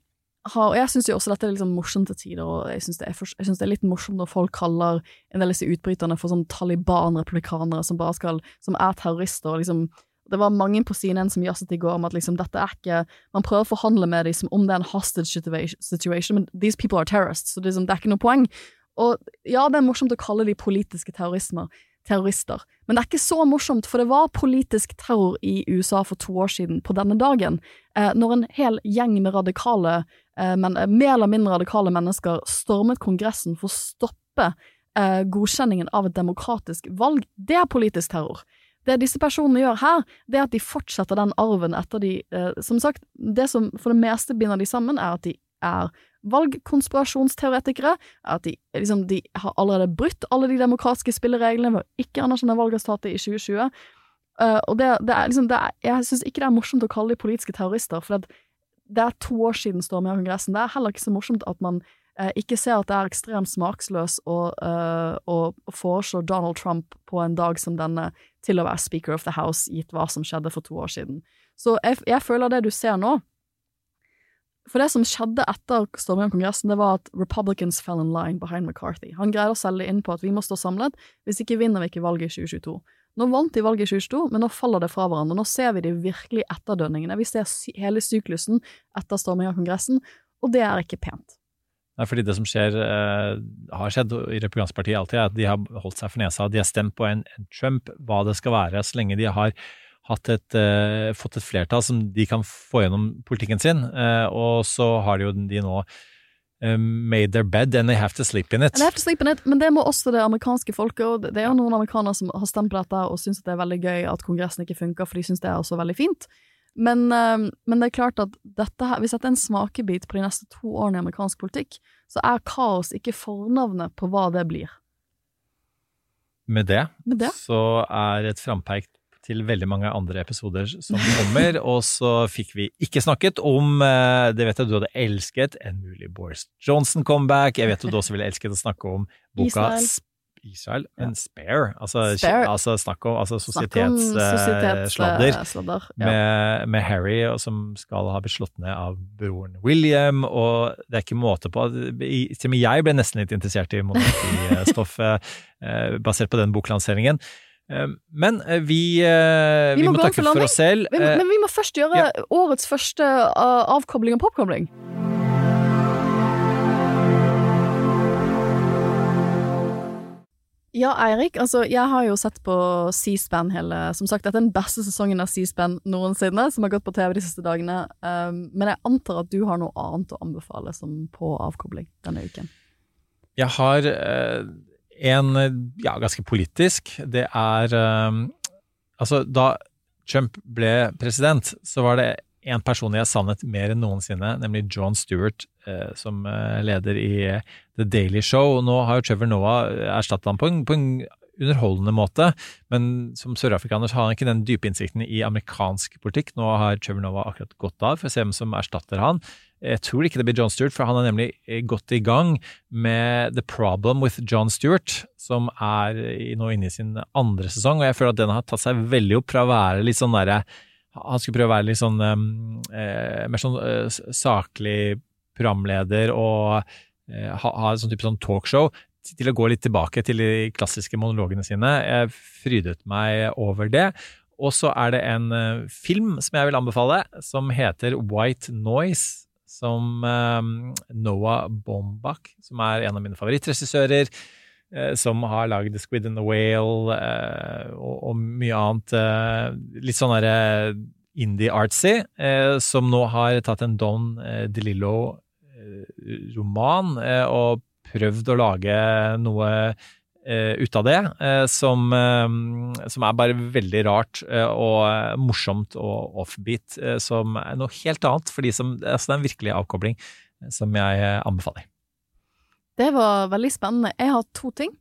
har, og jeg syns jo også dette er liksom morsomt til tider, og jeg syns det, det er litt morsomt når folk kaller en del av disse utbryterne for sånn Taliban-republikanere som bare skal, som er terrorister, og liksom det var mange på CNN som jazzet i går om at liksom, dette er ikke Man prøver å forhandle med dem som om det er en hostage situation, men these people are terrorists, så det, liksom, det er ikke noe poeng. Og ja, det er morsomt å kalle de politiske terrorismer, terrorister, men det er ikke så morsomt, for det var politisk terror i USA for to år siden på denne dagen, eh, når en hel gjeng med radikale, eh, men, eh, mer eller mindre radikale mennesker stormet Kongressen for å stoppe eh, godkjenningen av et demokratisk valg. Det er politisk terror. Det disse personene gjør her, det er at de fortsetter den arven etter de eh, Som sagt, det som for det meste binder de sammen, er at de er valgkonspirasjonsteoretikere, at de, liksom, de har allerede brutt alle de demokratiske spillereglene ved å ikke anerkjenne valgresultatet i 2020. Uh, og det, det er liksom, det er, jeg syns ikke det er morsomt å kalle de politiske terrorister, for det, er to år siden storming av Kongressen. Det er heller ikke så morsomt at man eh, ikke ser at det er ekstremt smaksløs å, uh, å foreslå Donald Trump på en dag som denne til å være Speaker of the House, gitt hva som skjedde for to år siden. Så jeg, jeg føler det du ser nå, For det som skjedde etter stormingen av Kongressen, det var at Republicans fell in line behind McCarthy. Han greide å selge inn på at vi må stå samlet, hvis ikke vinner vi ikke valget i 2022. Nå vant de valget i 2022, men nå faller det fra hverandre. Nå ser vi de virkelige etterdønningene. Vi ser hele syklusen etter stormingen av Kongressen, og det er ikke pent. Fordi det som skjer, eh, har skjedd i Republikansk alltid, er at de har holdt seg for nesa. De har stemt på en, en Trump, hva det skal være, så lenge de har et, eh, fått et flertall som de kan få gjennom politikken sin. Eh, og så har de jo de nå eh, made their bed and they have to sleep in it. And they have to sleep in it, Men det må også det amerikanske folket. og Det er jo noen amerikanere som har stemt på dette og syns det er veldig gøy at Kongressen ikke funker, for de syns det er også veldig fint. Men, eh, men, det er klart at dette, hvis dette er en smakebit på de neste to årene i amerikansk politikk, så er kaos ikke fornavnet på hva det blir. Med det, Med det? så er et frampeik til veldig mange andre episoder som kommer. og så fikk vi ikke snakket om eh, Det vet jeg du hadde elsket, en mulig Boris Johnson-comeback. Jeg vet du også ville elsket å snakke om boka Israel. Israel, men Spare. Altså, Spare. altså snakk om altså, Snakk om sosietetssladder sosietetssladder, ja. med, med Harry, som skal ha blitt slått ned av broren William. Og det er ikke måte på Til og med jeg ble nesten litt interessert i monarkistoffet uh, basert på den boklanseringen. Eh, Men eh, vi, eh, Vi vi, må må, takke for oss selv. Vi, Eh, men vi må først gjøre ja. årets første uh, avkobling og popkobling. Ja, Eirik, altså jeg har jo sett på C-SPAN hele Som sagt, dette er den beste sesongen av C-SPAN noensinne, som har gått på TV de siste dagene. Um, men jeg antar at du har noe annet å anbefale som på avkobling denne uken. Jeg har uh, en ja, ganske politisk. Det er um, Altså, da Trump ble president, så var det en person jeg savnet mer enn noensinne, nemlig John Stewart, eh, som eh, leder i eh, The Daily Show. Nå har jo Trevor Noah erstattet ham på en, på en underholdende måte, men som sørafrikaner har han ikke den dype innsikten i amerikansk politikk. Nå har Trevor Noah akkurat gått av, for å se hvem som erstatter han. Jeg tror ikke det blir John Stewart, for han er nemlig godt i gang med The Problem with John Stewart, som er nå inne i sin andre sesong, og jeg føler at den har tatt seg veldig opp fra å være litt sånn derre Han skulle prøve å være litt sånn um, eh, mer sånn eh, saklig programleder og eh, ha, ha sånn type sånn talkshow, til å gå litt tilbake til de klassiske monologene sine. Jeg frydet meg over det. Og så er det en eh, film som jeg vil anbefale, som heter White Noise, som eh, Noah Baumbach, som er en av mine favorittregissører, som har lagd Squid and the Whale eh, og, og mye annet eh, litt sånn derre indie-artsy, eh, som nå har tatt en Don eh, DeLillo-roman eh, og prøvd å lage noe eh, ut av det, eh, som, eh, som er bare veldig rart eh, og eh, morsomt og offbeat, eh, som er noe helt annet for de som altså Det er en virkelig avkobling eh, som jeg eh, anbefaler. Det var veldig spennende. Jeg har to ting.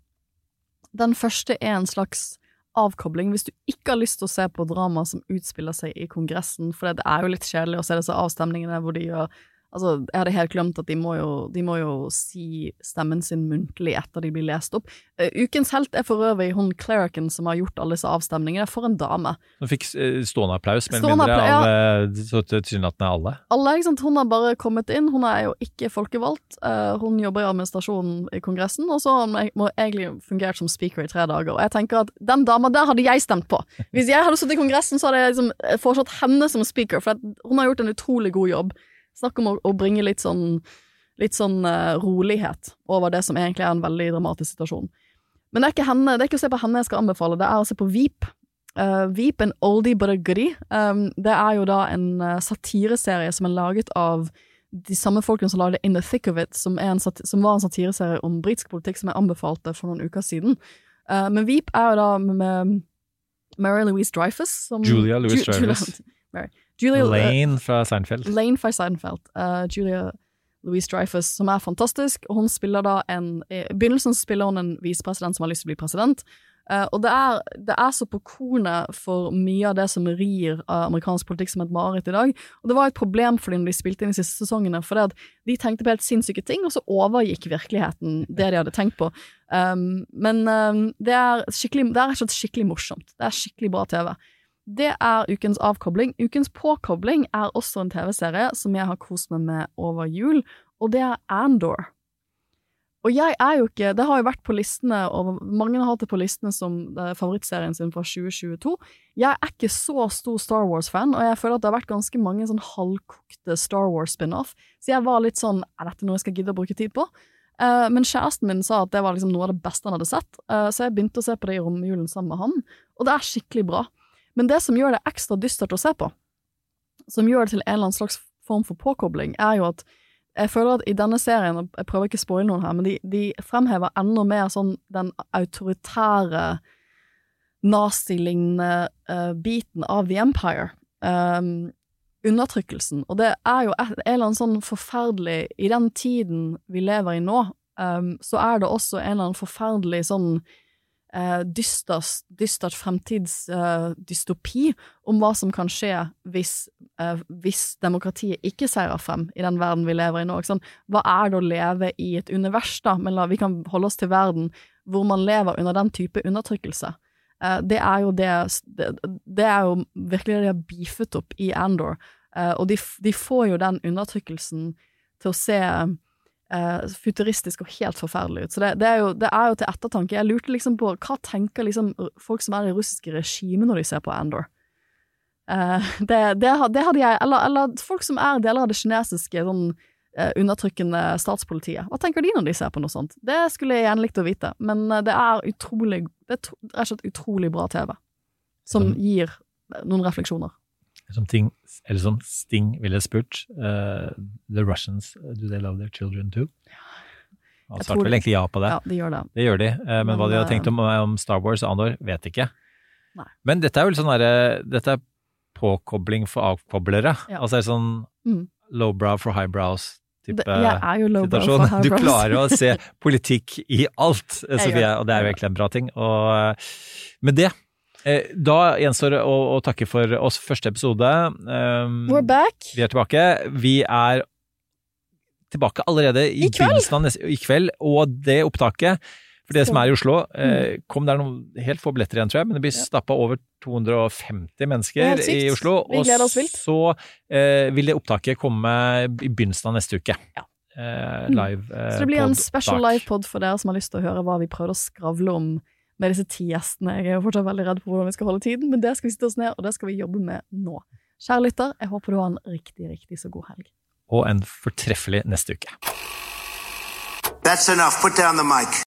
Den første er en slags avkobling hvis du ikke har lyst til å se på drama som utspiller seg i Kongressen, for det er jo litt kjedelig å se disse avstemningene hvor de gjør Altså, jeg hadde helt glemt at de må jo, de må jo si stemmen sin muntlig etter de blir lest opp. Uh, ukens helt er for øvrig hun clericen som har gjort alle disse avstemningene. For en dame. Hun fikk eh, stående applaus, mer eller mindre, av eh, tilsynelatende alle. Alle, ikke sant? Hun har bare kommet inn, hun er jo ikke folkevalgt. Uh, hun jobber i administrasjonen i Kongressen, og så har hun egentlig fungert som speaker i tre dager. Og jeg tenker at den dama der hadde jeg stemt på. Hvis jeg hadde sittet i Kongressen, så hadde jeg liksom foreslått henne som speaker, for hun har gjort en utrolig god jobb. Snakk om å, å bringe litt sånn, litt sånn uh, rolighet over det som egentlig er en veldig dramatisk situasjon. Men det er ikke henne, det er ikke å se på henne jeg skal anbefale, det er å se på Veep. Uh, Veep, en oldie but a goodie. Um, det er jo da en uh, satireserie som er laget av de samme folkene som lagde In the Thick of It, som, som var en satireserie om britisk politikk som jeg anbefalte for noen uker siden. Uh, men Veep er jo da med Mary Louise Dreyfus som Julia Louise Ju- Dreyfus. Mary. Julia, uh, Lane fra Seinfeld. Lane fra Seinfeld. Uh, Julia Louise Dreyfus, som er fantastisk. og Hun spiller da en I begynnelsen spiller hun en visepresident som har lyst til å bli president. Uh, og det er, det er så på kornet for mye av det som rir av amerikansk politikk som et mareritt i dag. Og det var et problem for dem når de spilte inn de siste sesongene, for det at de tenkte på helt sinnssyke ting, og så overgikk virkeligheten det de hadde tenkt på. Um, men um, det, er skikkelig, det er skikkelig morsomt. Det er skikkelig bra TV. Det er ukens avkobling. Ukens påkobling er også en TV-serie som jeg har kost meg med over jul, og det er Andor. Og jeg er jo ikke Det har jo vært på listene, og mange har hatt det på listene som eh, favorittserien sin fra 2022. Jeg er ikke så stor Star Wars-fan, og jeg føler at det har vært ganske mange sånn halvkokte Star Wars-spin-off, så jeg var litt sånn Er dette noe jeg skal gidde å bruke tid på? Eh, men kjæresten min sa at det var liksom noe av det beste han hadde sett, eh, så jeg begynte å se på det i romjulen sammen med han, og det er skikkelig bra. Men det som gjør det ekstra dystert å se på, som gjør det til en eller annen slags form for påkobling, er jo at jeg føler at i denne serien, og jeg prøver ikke å spoile noen her, men de, de fremhever enda mer sånn den autoritære, nazilignende uh, biten av The Empire. Um, undertrykkelsen. Og det er jo en eller annen sånn forferdelig I den tiden vi lever i nå, um, så er det også en eller annen forferdelig sånn uh, dystert, dystert fremtidsdystopi eh, om hva som kan skje hvis, eh, hvis demokratiet ikke seirer frem i den verden vi lever i nå. Sant? Hva er det å leve i et univers, da? Men la, vi kan holde oss til verden hvor man lever under den type undertrykkelse. Uh, det er jo det, det, det er jo virkelig det de har beefet opp i Andor. Uh, og de, de, får jo den undertrykkelsen til å se uh, futuristisk og helt forferdelig ut. Så det, det, er jo, det, er jo, til ettertanke. Jeg lurte liksom på hva tenker liksom folk som er i det russiske regimet når de ser på Andor? det, hadde jeg eller, eller, folk som er deler av det kinesiske sånn undertrykkende statspolitiet. Hva tenker de når de ser på noe sånt? Det skulle jeg gjerne likt å vite, men det er utrolig Det er rett og slett utrolig bra TV, som gir noen refleksjoner. Som, ting, eller som Sting ville spurt uh, The Russians, do they love their children too? Han svarte vel egentlig ja på det. Ja, de gjør det. Det gjør de, uh, men, men, hva de har tenkt om, om Star Wars og Andor, vet ikke. Nei. Men dette er jo sånn derre Dette er påkobling for avkoblere. Ja. Altså sånn mm. lowbrow for highbrows type jeg er jo highbrows. Du klarer å se politikk i alt, Sofie, og det er jo egentlig en bra ting. Og med det da gjenstår det å, å, takke for oss første episode. Um, We're back. Vi er tilbake. Vi er tilbake allerede i, I kveld. Neste, i kveld. Og det opptaket, for det som er i Oslo, eh, kom der noen helt få billetter igjen, tror jeg, men det blir stappa over 250 mennesker i Oslo. Og så eh, vil det opptaket komme i begynnelsen av neste uke. Ja. Eh, live eh, Så det blir en special livepod for dere som har lyst til å høre hva vi prøvde å skravle om med disse ti gjestene. Jeg er jo fortsatt veldig redd på hvordan vi skal holde tiden, men det skal vi sitte oss ned, og det skal vi jobbe med nå. Kjære lytter, jeg håper du har en riktig, riktig så god helg. Og en fortreffelig neste uke. That's enough. Put down the mic.